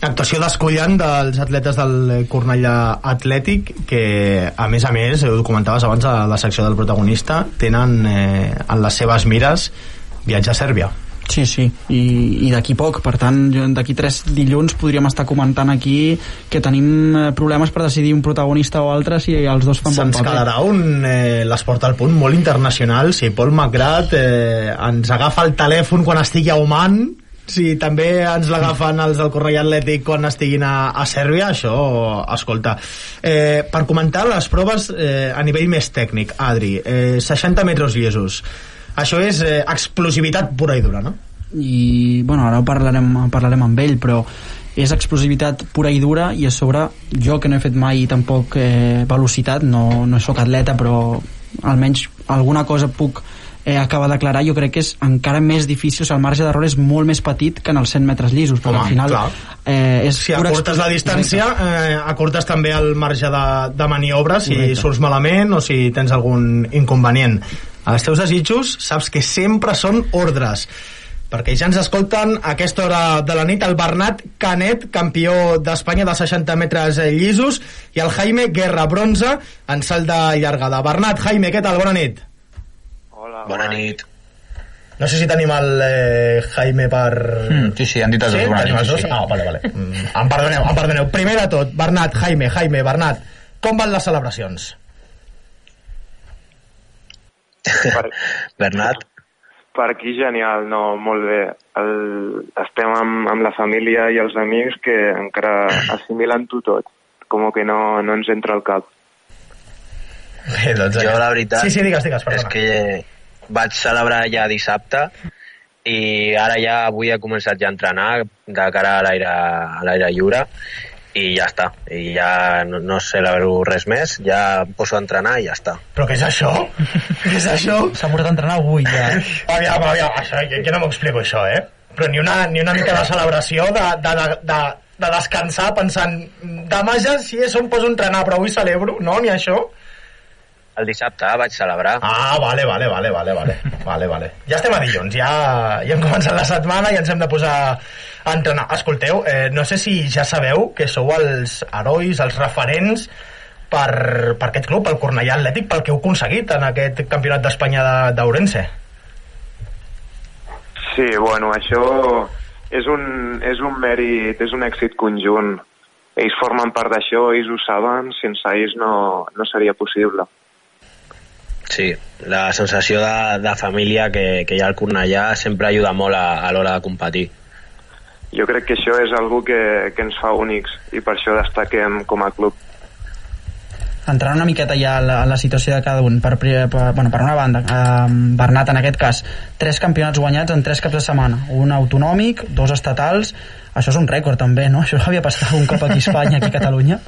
actuació descollant dels atletes del Cornellà Atlètic que, a més a més, ho comentaves abans a la secció del protagonista, tenen eh, en les seves mires viatge a Sèrbia. Sí, sí, i, i d'aquí poc, per tant, d'aquí tres dilluns podríem estar comentant aquí que tenim eh, problemes per decidir un protagonista o altre si els dos fan bon Se'ns paper. quedarà un eh, l'esport al punt molt internacional si Paul McGrath eh, ens agafa el telèfon quan estigui a Oman si també ens l'agafen els del Correia Atlètic quan estiguin a, a Sèrbia això, escolta eh, per comentar les proves eh, a nivell més tècnic, Adri eh, 60 metres llisos això és eh, explosivitat pura i dura, no? i bueno, ara parlarem, parlarem amb ell però és explosivitat pura i dura i a sobre jo que no he fet mai tampoc eh, velocitat, no, no sóc atleta però almenys alguna cosa puc eh, acabar d'aclarar, jo crec que és encara més difícil, o sigui, el marge d'error és molt més petit que en els 100 metres llisos, perquè Home, al final clar. eh, és si acortes la distància eh, acortes també el marge de, de maniobra si Correcte. surts malament o si tens algun inconvenient els teus desitjos saps que sempre són ordres perquè ja ens escolten a aquesta hora de la nit el Bernat Canet, campió d'Espanya de 60 metres llisos i el Jaime Guerra, bronze en salt de llargada. Bernat, Jaime, què tal? Bona nit. Hola, bona nit. No sé si tenim el eh, Jaime per... Mm, sí, sí, han dit els sí, dos. bona tenim els dos? sí. Ah, vale, vale. Mm, em perdoneu, em perdoneu. Primer de tot, Bernat, Jaime, Jaime, Bernat, com van les celebracions? Per, Bernat, per aquí genial, no, molt bé. El, estem amb, amb la família i els amics que encara assimilen-ho tot. Com que no, no ens entra al cap. Bé, doncs, Jo, la veritat, Sí, sí, digues, digues, és perdona. que vaig celebrar ja dissabte i ara ja avui he començat ja a entrenar de cara a l'aire a l'aire lliure i ja està. I ja no, no celebro res més, ja em poso a entrenar i ja està. Però què és això? què és això? S'ha posat a entrenar avui, ja. Aviam, aviam, això, jo, jo no m'ho explico, això, eh? Però ni una, ni una mica de celebració, de, de, de, de, de descansar pensant demà ja si és on poso a entrenar, però avui celebro, no? Ni això? El dissabte vaig celebrar. Ah, vale, vale, vale, vale, vale, vale, vale. Ja estem a dilluns, ja, ja hem començat la setmana i ens hem de posar a entrenar. Escolteu, eh, no sé si ja sabeu que sou els herois, els referents per, per aquest club, el Cornellà Atlètic, pel que heu aconseguit en aquest campionat d'Espanya de- d'Ourense. Sí, bueno, això és un, és un mèrit, és un èxit conjunt. Ells formen part d'això, ells ho saben, sense ells no, no seria possible. Sí, la sensació de, de família que, que hi ha al Cornellà sempre ajuda molt a, a l'hora de competir. Jo crec que això és algo que, que ens fa únics i per això destaquem com a club. entrant una miqueta ja a la, a la situació de cada un per, per, bueno, per una banda eh, Bernat en aquest cas tres campionats guanyats en tres caps de setmana un autonòmic, dos estatals això és un rècord també, no? Això havia passat un cop aquí a Espanya, aquí a Catalunya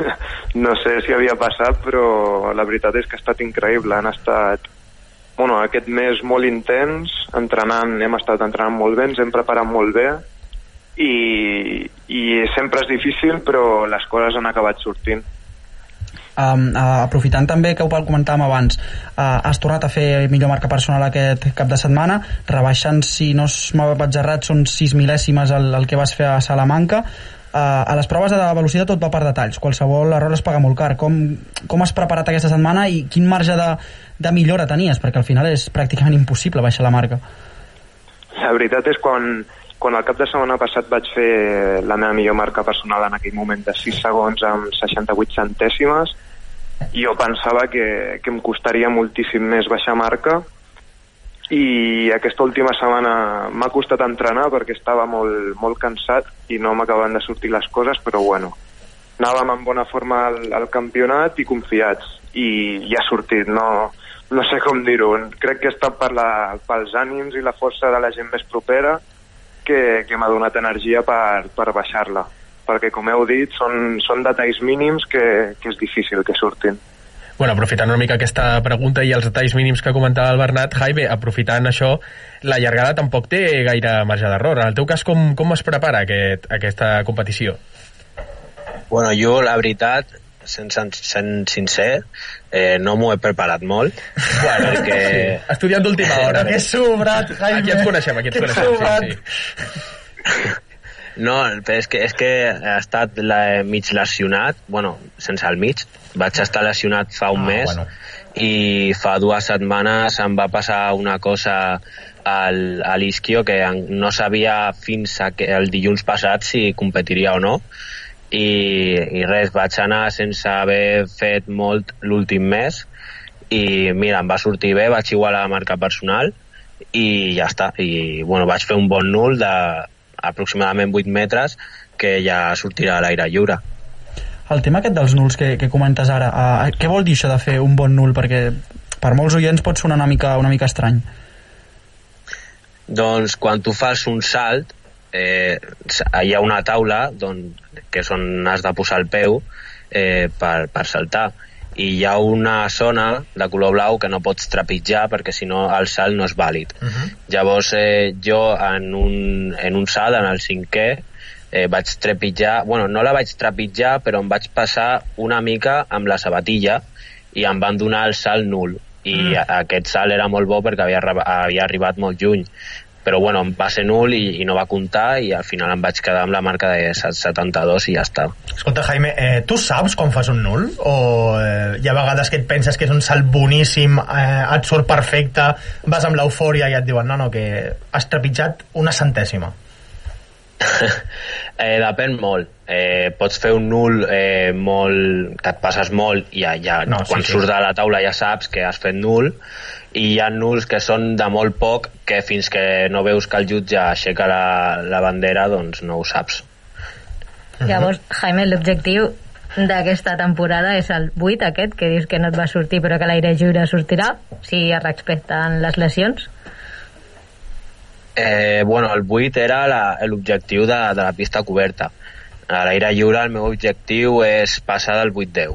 No sé si havia passat, però la veritat és que ha estat increïble. Han estat bueno, aquest mes molt intens, entrenant, hem estat entrenant molt bé, ens hem preparat molt bé i, i sempre és difícil, però les coses han acabat sortint. um, uh, aprofitant també que ho comentàvem abans uh, has tornat a fer millor marca personal aquest cap de setmana rebaixant, si no vaig errat són 6 mil·lèsimes el, el que vas fer a Salamanca a les proves de velocitat tot va per detalls. Qualsevol error es paga molt car. Com, com has preparat aquesta setmana i quin marge de, de millora tenies? Perquè al final és pràcticament impossible baixar la marca La veritat és quan, quan el cap de setmana passat vaig fer la meva millor marca personal en aquell moment de 6 segons amb 68 centèsimes, jo pensava que, que em costaria moltíssim més baixar marca i aquesta última setmana m'ha costat entrenar perquè estava molt, molt cansat i no m'acaben de sortir les coses, però bueno, anàvem en bona forma al, al campionat i confiats. I, i ha sortit, no, no sé com dir-ho, crec que està per la, pels ànims i la força de la gent més propera que, que m'ha donat energia per, per baixar-la. Perquè com heu dit són, són detalls mínims que, que és difícil que surtin Bueno, aprofitant una mica aquesta pregunta i els detalls mínims que comentava el Bernat, Jaime, aprofitant això, la llargada tampoc té gaire marge d'error. En el teu cas, com, com es prepara aquest, aquesta competició? Bueno, jo, la veritat, sent, sent, sent sincer, eh, no m'ho he preparat molt, perquè... Estudiant d'última hora. Que sobrat, Jaime. Aquí ens coneixem, aquí ens Que coneixem. sobrat. Sí, sí. No, però és que, és que he estat la, mig lesionat, bueno, sense el mig, vaig estar lesionat fa un Ah, mes bueno. i fa dues setmanes em va passar una cosa al, a l'Isquio que no sabia fins a que, el dilluns passat si competiria o no i, i res, vaig anar sense haver fet molt l'últim mes i mira, em va sortir bé, vaig igualar la marca personal i ja està, i bueno, vaig fer un bon nul de aproximadament 8 metres que ja sortirà a l'aire lliure. El tema aquest dels nuls que, que comentes ara, uh, què vol dir això de fer un bon nul? Perquè per molts oients pot sonar una mica, una mica estrany. Doncs quan tu fas un salt, eh, hi ha una taula don, que és on has de posar el peu eh, per, per saltar i hi ha una zona de color blau que no pots trepitjar perquè si no el salt no és vàlid. Uh -huh. Llavors eh, jo en un, en un salt, en el cinquè, eh, vaig trepitjar, bueno, no la vaig trepitjar, però em vaig passar una mica amb la sabatilla i em van donar el salt nul. I Mm. aquest salt era molt bo perquè havia, havia arribat molt lluny. Però bueno, em va ser nul i, i no va comptar i al final em vaig quedar amb la marca de 72 i ja està. Escolta, Jaime, eh, tu saps quan fas un nul? O eh, hi ha vegades que et penses que és un salt boníssim, eh, et surt perfecte, vas amb l'eufòria i et diuen no, no, que has trepitjat una centèsima. Eh, depèn molt. Eh, pots fer un nul eh, molt, que et passes molt i ja, ja No, sí, quan sí. surts de la taula ja saps que has fet nul i hi ha nuls que són de molt poc que fins que no veus que el jutge aixeca la, la bandera doncs no ho saps. Llavors, Jaime, l'objectiu d'aquesta temporada és el 8 aquest, que dius que no et va sortir però que l'aire lliure sortirà, si es respecten les lesions. Eh, bueno, el 8 era la- l'objectiu de, de la pista coberta. A l'aire lliure el meu objectiu és passar del 8-10.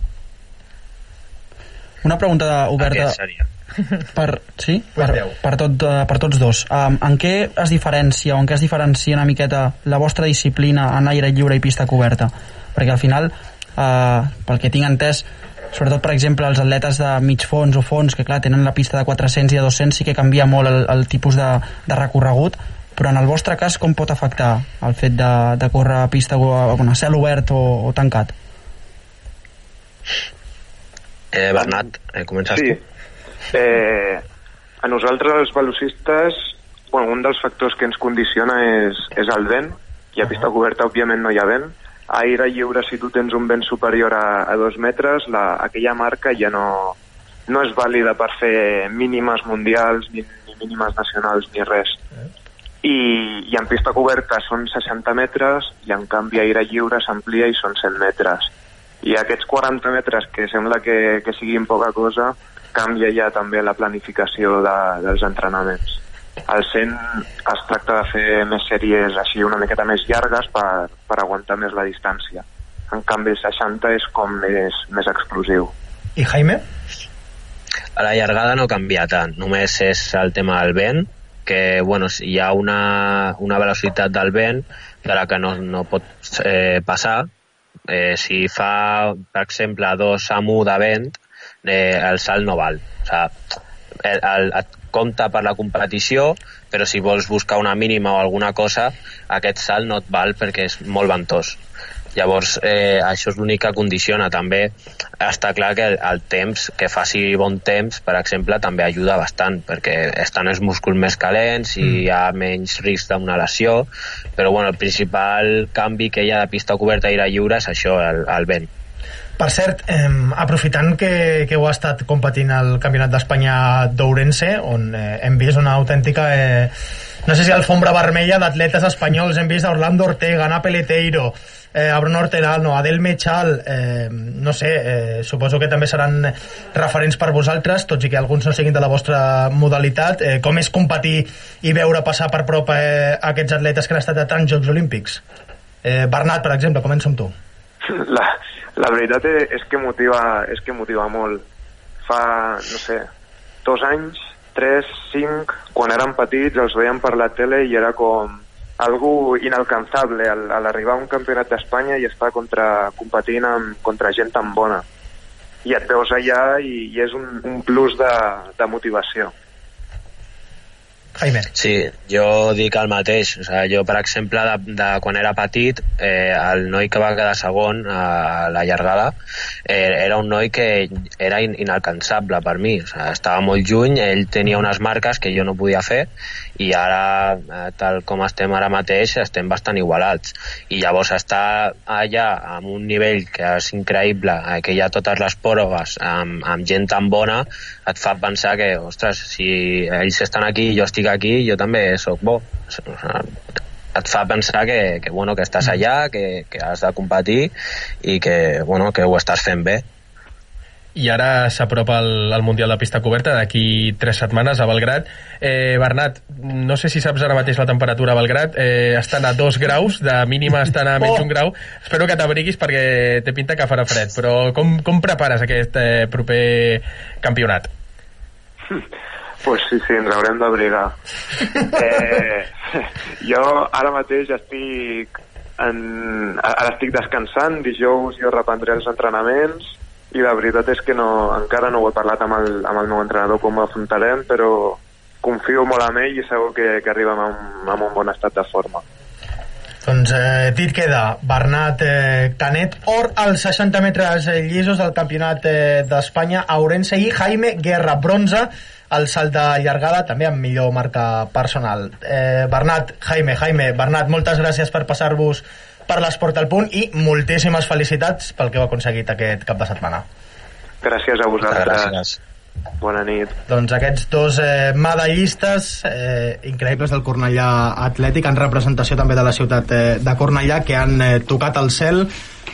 Una pregunta oberta Aquest seria. per, sí? per, per, tot, eh, per tots dos. Um, en què es diferencia o en què es diferencia una miqueta la vostra disciplina en aire lliure i pista coberta? Perquè al final, uh, pel que tinc entès, sobretot per exemple els atletes de mig fons o fons que clar tenen la pista de 400 i de 200 sí que canvia molt el, el tipus de, de recorregut però en el vostre cas com pot afectar el fet de, de córrer a pista o a, cel obert o, o tancat? Eh, Bernat, eh, comences Sí. tu? Eh, a nosaltres, els velocistes, bueno, un dels factors que ens condiciona és, és el vent, i a pista coberta, òbviament, no hi ha vent. A aire lliure, si tu tens un vent superior a, a dos metres, la, aquella marca ja no, no és vàlida per fer mínimes mundials, ni, ni mínimes nacionals, ni res. I, I en pista coberta són 60 metres, i en canvi aire lliure s'amplia i són 100 metres. I aquests 40 metres, que sembla que, que siguin poca cosa, canvia ja també la planificació de, dels entrenaments. Al 100 es tracta de fer més sèries així una miqueta més llargues per, per aguantar més la distància. En canvi, el 60 és com més, més exclusiu. I Jaime? A la llargada no canvia tant, només és el tema del vent, que bueno, si hi ha una, una velocitat del vent de la que no, no pot eh, passar. Eh, si fa, per exemple, dos amb 1 de vent, eh, el salt no val. O sigui, el, el, et compta per la competició, però si vols buscar una mínima o alguna cosa, aquest salt no et val perquè és molt ventós. Llavors, eh, això és l'únic que condiciona. També està clar que el, el temps, que faci bon temps, per exemple, també ajuda bastant, perquè estan els músculs més calents i Mm. hi ha menys risc d'una lesió, però bueno, el principal canvi que hi ha de pista coberta i aire lliure és això, el, el vent. Per cert, eh, aprofitant que, que heu estat competint al Campionat d'Espanya d'Ourense, on eh, hem vist una autèntica... Eh, no sé si alfombra vermella d'atletes espanyols, hem vist a Orlando Ortega, Ana Peleteiro, eh, a Bruno Hortenalno, Adel Mechal, eh, no sé, eh, suposo que també seran referents per vosaltres, tots i que alguns no siguin de la vostra modalitat. Eh, com és competir i veure passar per prop eh, aquests atletes que han estat a tants Jocs Olímpics? Eh, Bernat, per exemple, comença amb tu. La, la veritat és que motiva, és que motiva molt. Fa, no sé, dos anys, tres, cinc, quan érem petits els veiem per la tele i era com algo inalcançable al, a l'arribar a un campionat d'Espanya i estar contra, competint amb, contra gent tan bona. I et veus allà i, i és un, un plus de, de motivació. Jaime. Sí, jo dic el mateix. O sigui, jo, per exemple, de, de quan era petit, eh, el noi que va quedar segon a la llargada eh, era un noi que era in inalcançable per mi. O sigui, estava molt lluny, ell tenia unes marques que jo no podia fer i ara, eh, tal com estem ara mateix, estem bastant igualats. I llavors estar allà amb un nivell que és increïble, eh, que hi ha totes les proves amb, amb gent tan bona, et fa pensar que, ostres, si ells estan aquí i jo estic aquí, jo també sóc bo. Et fa pensar que, que, bueno, que estàs allà, que, que has de competir i que, bueno, que ho estàs fent bé. I ara s'apropa el, el Mundial de Pista Coberta d'aquí tres setmanes a Belgrat. Eh, Bernat, no sé si saps ara mateix la temperatura a Belgrat, eh, estan a dos graus, de mínima estan a menys un grau. Espero que t'abriguis perquè té pinta que farà fred, però com, com prepares aquest eh, proper campionat? Pues sí, sí, ens haurem d'abrigar. eh, jo ara mateix estic en, ara estic descansant, dijous jo reprendré els entrenaments i la veritat és que no, encara no ho he parlat amb el, amb el meu entrenador com ho afrontarem, però confio molt en ell i segur que, que arribem amb, amb un bon estat de forma. Doncs eh, dit queda Bernat eh, Canet, or als 60 metres eh, llisos del campionat eh, d'Espanya a Ourense i Jaime Guerra, bronze al salt de llargada, també amb millor marca personal. Eh, Bernat, Jaime, Jaime, Bernat, moltes gràcies per passar-vos per l'Esport al Punt i moltíssimes felicitats pel que heu aconseguit aquest cap de setmana. Gràcies a vosaltres. Gràcies. Bona nit. Doncs aquests dos eh, medallistes eh, increïbles del Cornellà Atlètic en representació també de la ciutat eh, de Cornellà que han eh, tocat el cel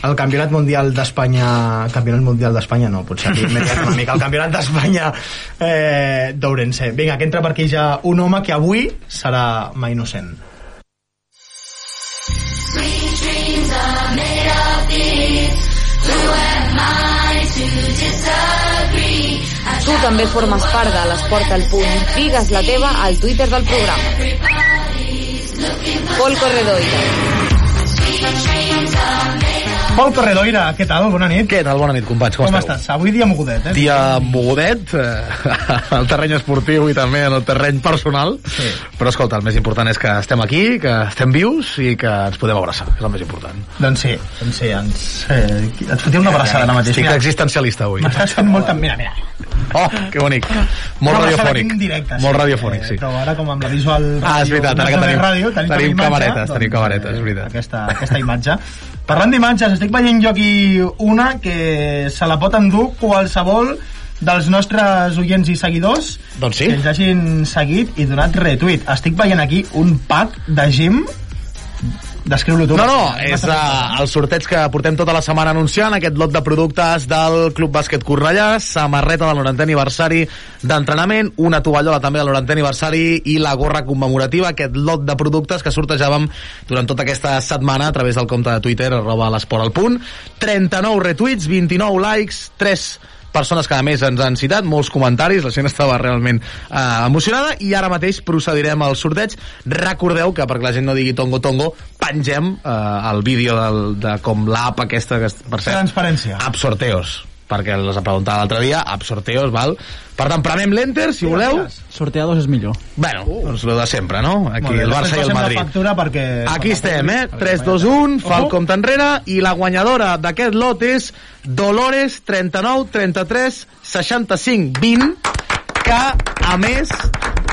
el Campionat Mundial d'Espanya Campionat Mundial d'Espanya no, potser aquí m'he una mica el Campionat d'Espanya eh, d'Ourense. Vinga, que entra per aquí ja un home que avui serà mai innocent. Tu també formes part de l'Esport al Punt. Digues la teva al Twitter del programa. Pol Corredoira. Pol Corredoira, què tal? Bona nit. Què tal? Bona nit, companys. Com, Com esteu? estàs? Avui dia mogudet, eh? Dia mogudet, eh, al terreny esportiu i també en el terreny personal. Sí. Però escolta, el més important és que estem aquí, que estem vius i que ens podem abraçar, és el més important. Doncs sí, doncs sí, ens, eh, et fotia una abraçada ara mateix. Estic Mira, existencialista avui. M'estàs fent molta... Mira, mira. Oh, que bonic. Molt abraçada radiofònic. directe, Molt radiofònic, sí. Eh, però ara com amb la visual... Ah, és veritat, ara que no tenim- ràdio, tenim, tenim imatge, camaretes, tenim camaretes, és eh, veritat. Aquesta, aquesta imatge. Parlant d'imatges, estic veient jo aquí una que se la pot endur qualsevol dels nostres oients i seguidors Doncs sí. que ens hagin seguit i donat retweet. Estic veient aquí un pack de gym Descriu-lo tu. No, no, és uh, el sorteig que portem tota la setmana anunciant, aquest lot de productes del Club Bàsquet Cornellà, samarreta del 90è aniversari d'entrenament, una tovallola també del 90è aniversari i la gorra commemorativa, aquest lot de productes que sortejàvem durant tota aquesta setmana a través del compte de Twitter, arroba l'esport al punt. 39 retuits, 29 likes, 3 persones que a més ens han citat, molts comentaris, la gent estava realment eh, emocionada i ara mateix procedirem al sorteig. Recordeu que, perquè la gent no digui tongo tongo, pengem eh, el vídeo del, de com l'app aquesta, que, per cert, Transparència. App Sorteos perquè els preguntava l'altre dia, App Sorteos, val? Per tant, prenem l'Enter, si voleu. Sorteados és millor. Bueno, doncs lo de sempre, no? Aquí bé, el Barça i el Madrid. Factura perquè... Aquí estem, eh? 3, 2, 1, fa el compte enrere i la guanyadora d'aquest lot és Dolores 39 33 65 20 que a més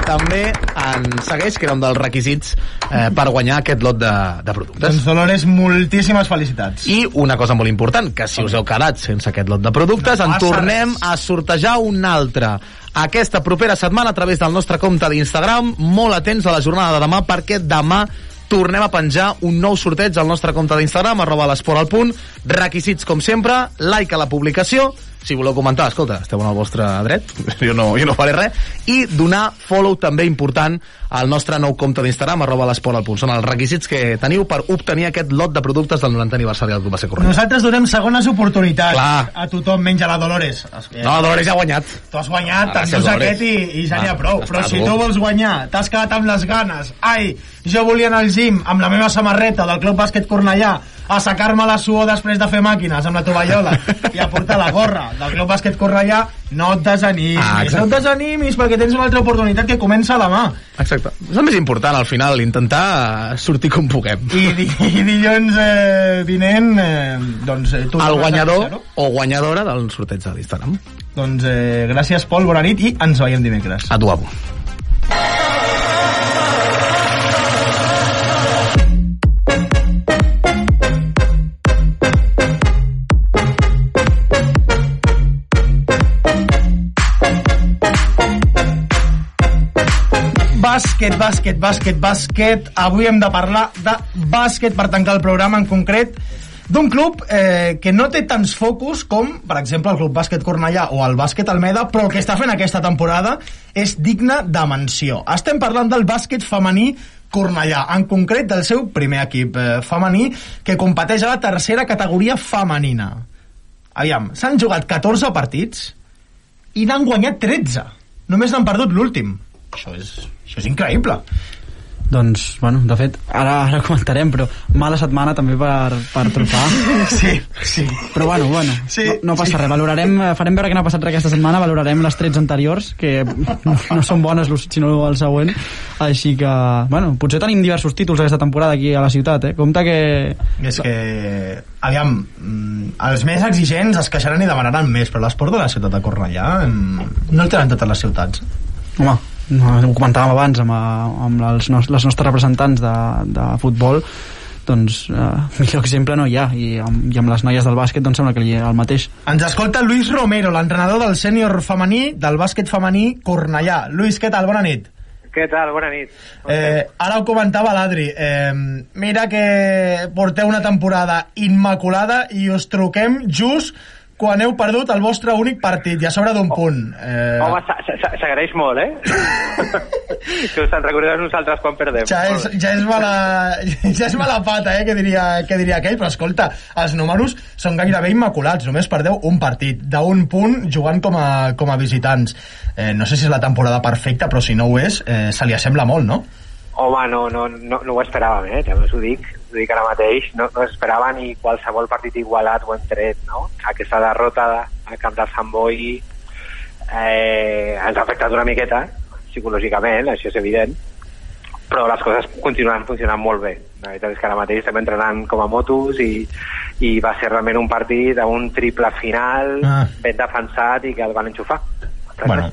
també en segueix, que era un dels requisits eh, per guanyar aquest lot de, de productes. Doncs Dolores, moltíssimes felicitats. I una cosa molt important, que si us heu quedat sense aquest lot de productes, No en tornem res. a sortejar un altre aquesta propera setmana a través del nostre compte d'Instagram. Molt atents a la jornada de demà, perquè demà tornem a penjar un nou sorteig al nostre compte d'Instagram, arroba l'esport al punt. Requisits, com sempre, like a la publicació, si voleu comentar, escolta, esteu en el vostre dret, jo no, jo no faré res, i donar follow també important al nostre nou compte d'Instagram, arroba l'esport al punt. Són els requisits que teniu per obtenir aquest lot de productes del 90 aniversari del Club Base Cornellà. Nosaltres donem segones oportunitats Clar. a tothom, menys a la Dolores. No, Dolores ja ha guanyat. Tu has guanyat, Gràcies, t'endús aquest i, i ja n'hi ha Va, prou. Però si tu. tu vols guanyar, t'has quedat amb les ganes. Ai, jo volia anar al gym amb la meva samarreta del Club Bàsquet Cornellà assecar-me la suor després de fer màquines amb la tovallola i a portar la gorra del Club Bàsquet Cornellà, no et desanimis, Ah, exacte. no et desanimis perquè tens una altra oportunitat que comença demà. Exacte. És el més important, al final, intentar sortir com puguem. I, di i dilluns eh, vinent, eh, doncs... Eh, tu El a guanyador o guanyadora del sorteig de l'Instagram. Doncs eh, gràcies, Pol, bona nit i ens veiem dimecres. A tu, amo. Bàsquet, bàsquet, bàsquet, bàsquet. Avui hem de parlar de bàsquet per tancar el programa en concret d'un club eh, que no té tants focus com, per exemple, el Club Bàsquet Cornellà o el Bàsquet Almeda, però el que està fent aquesta temporada és digne de menció. Estem parlant del bàsquet femení Cornellà, en concret del seu primer equip eh, femení que competeix a la tercera categoria femenina. Aviam, s'han jugat 14 partits i n'han guanyat 13. Només n'han perdut l'últim. Això és, això és increïble. Doncs, bueno, de fet, ara, ara comentarem, però mala setmana també per, per trufar. Sí, sí. Però bueno, bueno, Sí, no, no passa sí. res. Valorarem, eh, farem veure que no ha passat res aquesta setmana, valorarem les 13 anteriors, que no, no són bones, sinó el següent. Així que, bueno, potser tenim diversos títols aquesta temporada aquí a la ciutat, eh? Compte que... És que, aviam, mm, els més exigents es queixaran i demanaran més, però l'esport de la ciutat de Cornellà mm, no el tenen totes les ciutats. Home, ho comentàvem abans amb, eh, amb els nos, les nostres representants de, de futbol, doncs eh, millor exemple no hi ha i amb, i amb les noies del bàsquet doncs sembla que hi ha el mateix Ens escolta Luis Romero, l'entrenador del sènior femení del bàsquet femení Cornellà. Luis, què tal? Bona nit. Què tal? Bona nit. Eh, ara ho comentava l'Adri. Eh, mira que porteu una temporada immaculada i us truquem just quan heu perdut el vostre únic partit i a sobre d'un punt. Eh, Home, s'a- s'a- s'agraeix molt, eh? que us en recordeu nosaltres quan perdem. ja és, ja és, mala, ja és mala pata, eh, que diria, que diria aquell, però escolta, els números són gairebé immaculats, només perdeu un partit, d'un punt jugant com a, com a visitants. Eh, no sé si és la temporada perfecta, però si no ho és, eh, se li assembla molt, no? Home, no, no, no, no ho esperàvem, eh? També us ho dic, ho dic ara mateix. No, no esperava ni qualsevol partit igualat ho hem tret, no? Aquesta derrota al camp del Sant Boi eh, ens ha afectat una miqueta, psicològicament, això és evident, però les coses continuen funcionant molt bé. La veritat és que ara mateix estem entrenant com a motos i, i va ser realment un partit amb un triple final Ah. ben defensat i que el van enxufar. Bueno,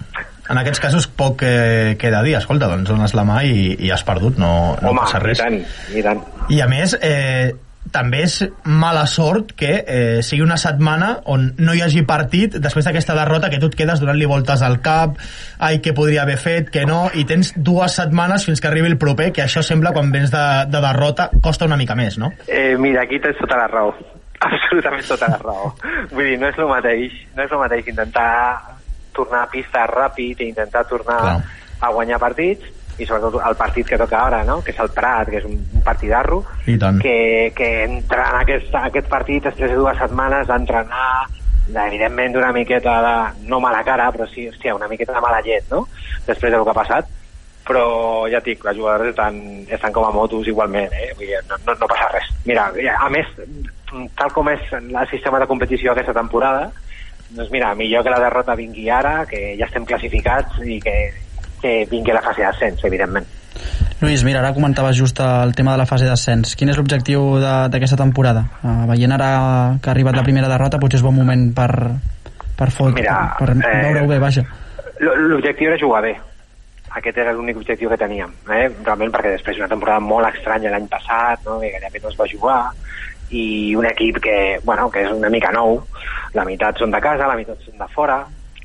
en aquests casos poc eh, queda dir. Escolta, doncs dones la mà i, i has perdut, no, no Home, passa res. i tant, i tant. I a més, eh, també és mala sort que eh, sigui una setmana on no hi hagi partit després d'aquesta derrota que tu et quedes donant-li voltes al cap ai, que podria haver fet, que no i tens dues setmanes fins que arribi el proper que això sembla quan vens de, de derrota costa una mica més, no? Eh, mira, aquí tens tota la raó. Absolutament tota la raó. Vull dir, no és el mateix, no és el mateix intentar tornar a pista ràpid i intentar tornar Clar. a guanyar partits i sobretot el partit que toca ara, no? que és el Prat, que és un, partidarro, que, que entrar en aquest, aquest partit després de dues setmanes d'entrenar evidentment d'una miqueta de, no mala cara, però sí, hòstia, una miqueta de mala llet, no? Després del que ha passat, però ja et dic, les jugadores estan, estan com a motos igualment, eh? Vull dir, no, no, no passa res. Mira, a més, tal com és el sistema de competició aquesta temporada, doncs mira, millor que la derrota vingui ara, que ja estem classificats i que, que vingui la fase d'ascens, evidentment. Lluís, mira, ara comentaves just el tema de la fase d'ascens. Quin és l'objectiu de- d'aquesta temporada? Uh, veient ara que ha arribat la primera derrota, potser és bon moment per, per, fot, Mira, per, per eh, veure-ho bé, vaja. L'objectiu era jugar bé. Aquest era l'únic objectiu que teníem. Eh? Realment perquè després d'una temporada molt estranya l'any passat, no? que gairebé no es va jugar, i un equip que, bueno, que és una mica nou, la meitat són de casa, la meitat són de fora,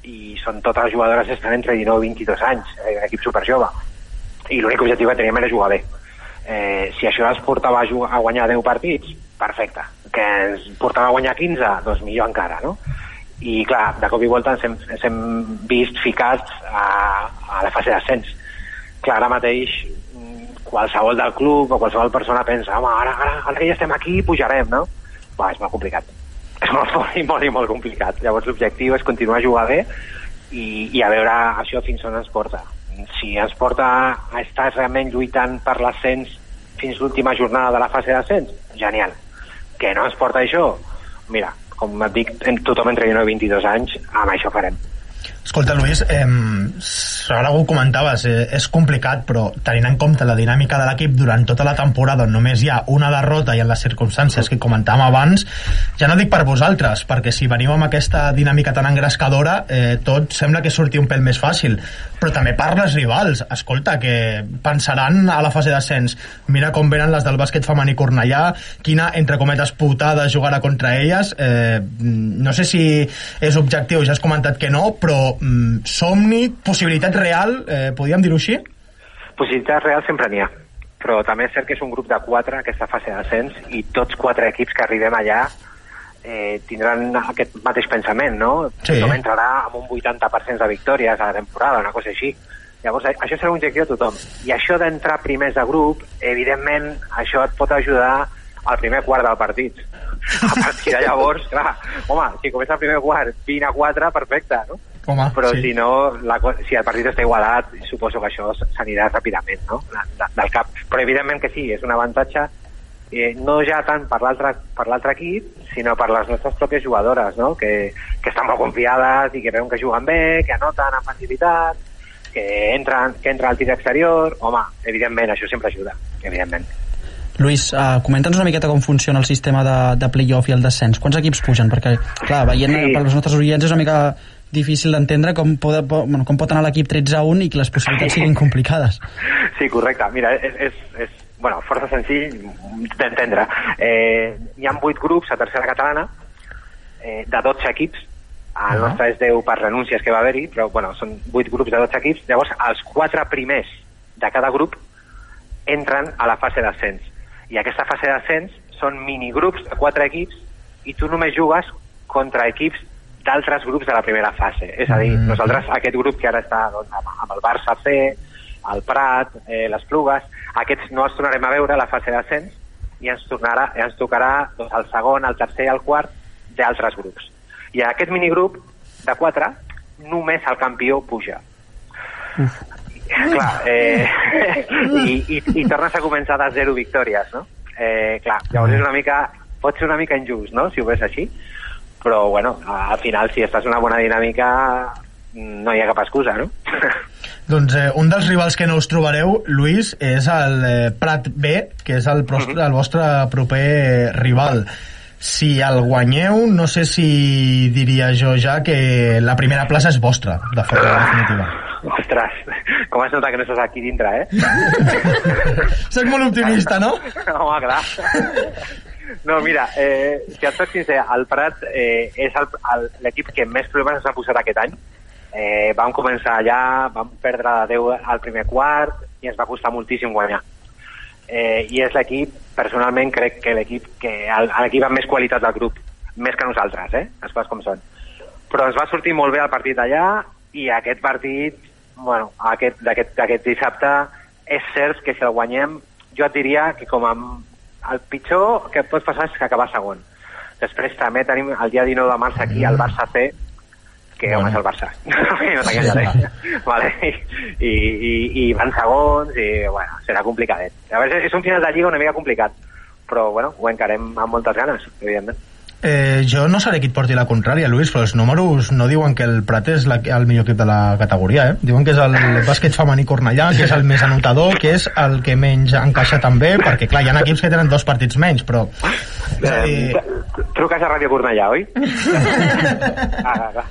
i són totes jugadores que estan entre 19 i 22 anys, eh, un equip superjove. I l'únic objectiu que teníem era jugar bé. Eh, si això ens portava a, jugar, a guanyar 10 partits, perfecte. Que ens portava a guanyar 15, doncs millor encara, no? i clar, de cop i volta ens hem, ens hem vist ficats a, a la fase d'ascens clar, ara mateix qualsevol del club o qualsevol persona pensa home, ara, ara, ara que ja estem aquí pujarem, no? Va, és molt complicat és molt, molt, molt, molt complicat llavors l'objectiu és continuar a jugar bé i, i a veure això fins on ens porta si ens porta a estar realment lluitant per l'ascens fins l'última jornada de la fase d'ascens, genial Que no ens porta això? Mira, com et dic, tothom entre 19 i 22 anys, amb això farem. Escolta, Lluís, eh, ara ho comentaves, eh, és complicat, però tenint en compte la dinàmica de l'equip durant tota la temporada, on només hi ha una derrota i en les circumstàncies que comentàvem abans, ja no dic per vosaltres, perquè si veniu amb aquesta dinàmica tan engrescadora, eh, tot sembla que surti un pèl més fàcil, però també per les rivals. Escolta, que pensaran a la fase d'ascens, mira com venen les del bàsquet femení Cornellà, quina, entre cometes, putada jugarà contra elles. Eh, no sé si és objectiu, ja has comentat que no, però mm, somni, possibilitat real, eh, podríem dir-ho així? Possibilitats reals sempre n'hi ha, però també és cert que és un grup de quatre aquesta fase d'ascens i tots quatre equips que arribem allà eh, tindran aquest mateix pensament, no? Sí. Tothom entrarà amb un 80% de victòries a la temporada, una cosa així. Llavors, a- això serà un objectiu de tothom. I això d'entrar primers de grup, evidentment, això et pot ajudar al primer quart del partit. A partir de llavors, clar, home, si comença el primer quart 20 a 4, perfecte, no? Home, però sí. si no, la, si el partit està igualat, suposo que això s'anirà ràpidament, no? De, del cap. Però evidentment que sí, és un avantatge eh, no ja tant per l'altre equip, sinó per les nostres pròpies jugadores, no? Que, que estan molt confiades i que veuen que juguen bé, que anoten amb facilitat, que entren, que entra al tir exterior, home, evidentment, això sempre ajuda, evidentment. Lluís, uh, comenta'ns una miqueta com funciona el sistema de, de play-off i el descens. Quants equips pugen? Perquè, clar, veient Sí. sí. per als nostres oients és una mica difícil d'entendre com, pot, bueno, com pot anar l'equip 13 a 1 i que les possibilitats siguin complicades. Sí, correcte. Mira, és, és, és bueno, força senzill d'entendre. Eh, hi ha vuit grups a tercera catalana eh, de 12 equips. El nostre és 10 per renúncies que va haver-hi, però bueno, són 8 grups de 12 equips. Llavors, els quatre primers de cada grup entren a la fase d'ascens. I aquesta fase d'ascens són minigrups de 4 equips i tu només jugues contra equips d'altres grups de la primera fase. És a dir, Mm. nosaltres, aquest grup que ara està doncs, amb, el Barça C, el Prat, eh, les Plugues, aquests no els tornarem a veure a la fase d'ascens i ens, tornarà, ens tocarà doncs, el segon, el tercer i el quart d'altres grups. I a aquest minigrup de 4 només el campió puja. Clar, eh, i, i, i tornes a començar de zero victòries, no? Eh, clar, llavors és una mica, pot ser una mica injust, no?, si ho ves així, però, bueno, al final, si estàs en una bona dinàmica, no hi ha cap excusa, no? Doncs eh, un dels rivals que no us trobareu, Lluís, és el eh, Prat B, que és el, pros, el vostre proper rival. Si el guanyeu, no sé si diria jo ja que la primera plaça és vostra, de forma definitiva. Ostres, com es nota que no estàs aquí dintre, eh? Soc molt optimista, no? Home, clar. No, mira, eh, si et soc sincer, el Prat eh, és l'equip que més problemes ens ha posat aquest any. Eh, vam començar allà, vam perdre de 10 al primer quart i ens va costar moltíssim guanyar. Eh, I és l'equip, personalment crec que l'equip que l'equip amb més qualitat del grup, més que nosaltres, eh? les coses com són. Però ens va sortir molt bé el partit allà i aquest partit, bueno, aquest- d'aquest dissabte, és cert que si el guanyem, jo et diria que com a el pitjor que pot passar és que acabar segon. Després també tenim el dia 19 de març aquí el Barça C, que home és el Barça. no t'enganyaré. vale. I, i, I van segons i, bueno, serà complicadet. A veure, és un final de lliga una mica complicat, però, bueno, ho encarem amb moltes ganes, evidentment. Eh, jo no seré qui et porti la contrària, Lluís, però els números no diuen que el Prat és la, el millor equip de la categoria, eh? Diuen que és el bàsquet femení Cornellà, que és el més anotador, que és el que menys encaixa també, perquè, clar, hi ha equips que tenen dos partits menys, però... Dir, Eh, truques a Ràdio Cornellà, oi? ah, ah, ah.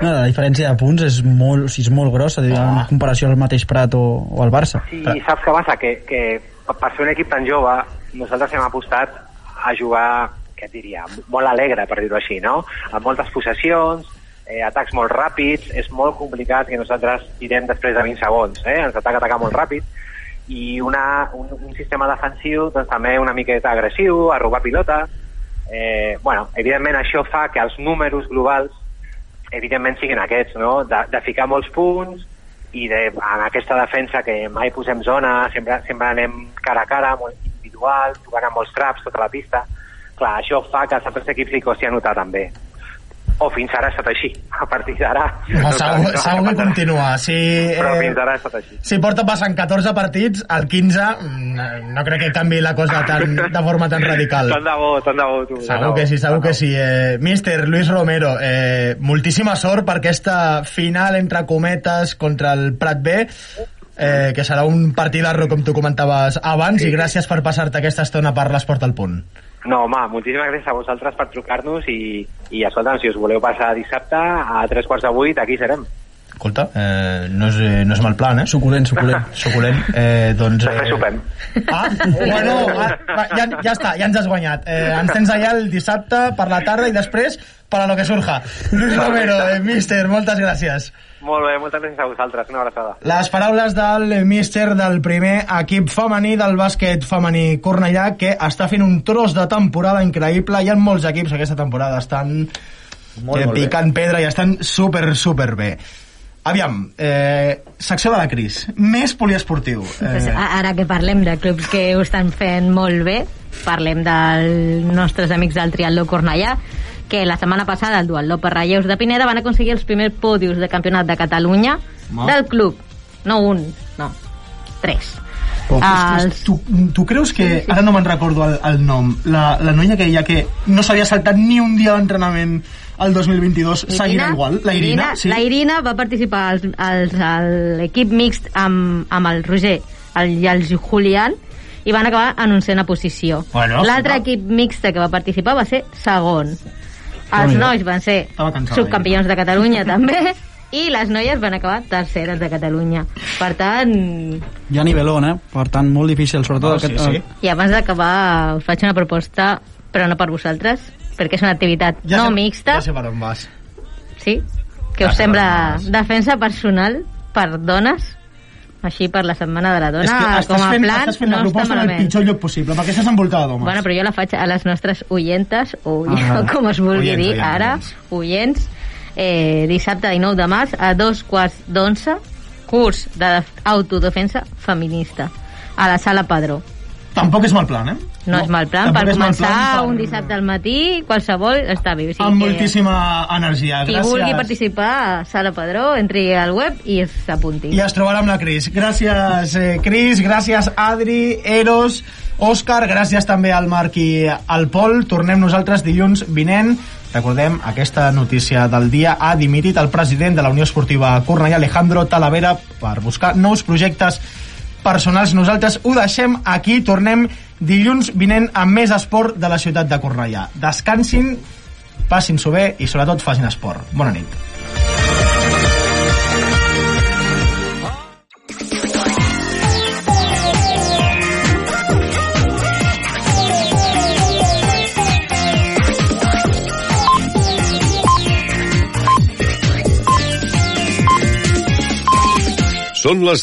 No, la diferència de punts és molt, o sigui, és molt grossa en comparació al mateix Prat o, o al Barça. Sí, saps què passa? Que, que per ser un equip tan jove, nosaltres hem apostat a jugar, què et diria, molt alegre, per dir-ho així, no? Amb moltes possessions, eh, atacs molt ràpids, és molt complicat que nosaltres tirem després de 20 segons, eh? Ens ataca atacar molt ràpid, i una, un, un sistema defensiu doncs, també una miqueta agressiu, a robar pilota. Eh, bueno, evidentment això fa que els números globals evidentment siguin aquests, no? De, de ficar molts punts i de, en aquesta defensa que mai posem zona, sempre, sempre anem cara a cara, molt individual, jugant amb molts traps tota la pista. Clar, això fa que als altres equips li costi anotar també. o fins ara ha estat així. A partir d'ara... No, no segur, què segur que continua. Si, Però eh, fins ara ha estat així. si porta passant 14 partits, el 15 mm, no crec que canvi la cosa tan, de forma tan radical. Tant de bo, tant de bo, tu. Segur bo. que sí, segur que sí. Eh, Míster Luis Romero, eh, moltíssima sort per aquesta final entre cometes contra el Prat B, eh, que serà un partidarro, com tu comentaves abans, i gràcies per passar-te aquesta estona per l'Esport al Punt. No, home, moltíssimes gràcies a vosaltres per trucar-nos i, i escolta'm, si us voleu passar dissabte a tres quarts de vuit, aquí serem. Escolta, eh, no, és, eh, no és mal plan, eh? Suculent, suculent. Suculent. Eh, doncs, Després sopem. Ah, bueno, ah, va, ja, ja està, ja ens has guanyat. Eh, ens tens allà el dissabte per la tarda i després per a lo que surja. Luis Romero, eh, míster, moltes gràcies. Molt bé, moltes gràcies a vosaltres. Una abraçada. Les paraules del míster del primer equip femení del bàsquet femení Cornellà, que està fent un tros de temporada increïble. Hi ha molts equips aquesta temporada, estan Molt, eh, molt bé. picant pedra i estan super, super bé. Aviam, eh, secció de la Cris, més poliesportiu. Pues, Eh, a- ara que parlem de clubs que ho estan fent molt bé, parlem dels nostres amics del Triatló Cornellà, que la setmana passada el Duatló per Relleus de Pineda van aconseguir els primers podius de campionat de Catalunya Ma. del club. No un, no, tres. Però, Els- tu, tu creus que... Ara no me'n recordo el, el nom. La, la noia que ja que no s'havia saltat ni un dia d'entrenament al 2022 seguirà igual? La Irina? sí? La Irina va participar als, als, a l'equip mixt amb, amb el Roger el, i el Julián i van acabar en onzena posició. Bueno, L'altre equip mixt que va participar va ser segon. Els nois van ser subcampions de Catalunya també i les noies van acabar terceres de Catalunya. Per tant, Hi ha nivelón, eh? Per tant, molt difícil, sobretot Oh, sí, aquest... sí. i abans d'acabar us faig una proposta, però no per vosaltres, perquè és una activitat Ja no sé, mixta, Ja sé per on vas. Sí? Que us Ah, sembla defensa personal per dones? Així per la setmana de la dona, és que com a fent, plan, estàs fent no la proposta en el pitjor lloc possible, perquè estàs envoltada d'homes. Bueno, però jo la faig a les nostres oyentes, o Ah, com es vulgui oients, dir oients, ara, oients, eh, dissabte 19 de març a dos quarts d'onze, curs d'autodefensa feminista, a la sala Padró. Tampoc és mal plan, eh? No, és mal plan, per començar plan per- un dissabte al matí, qualsevol està bé. O sigui Amb que- moltíssima energia. Qui Gràcies. vulgui participar Sala Padró, entri al web i s'apunti. I es trobarà amb la Cris. Gràcies, eh, Cris, gràcies, Adri, Eros, Òscar, gràcies també al Marc i al Pol. Tornem nosaltres dilluns vinent. Recordem aquesta notícia del dia. Ha dimitit el president de la Unió Esportiva Cornellà, Alejandro Talavera, per buscar nous projectes personals. Nosaltres ho deixem aquí. Tornem dilluns vinent amb més esport de la ciutat de Cornellà. Descansin, passin-s'ho bé i sobretot facin esport. Bona nit. Són les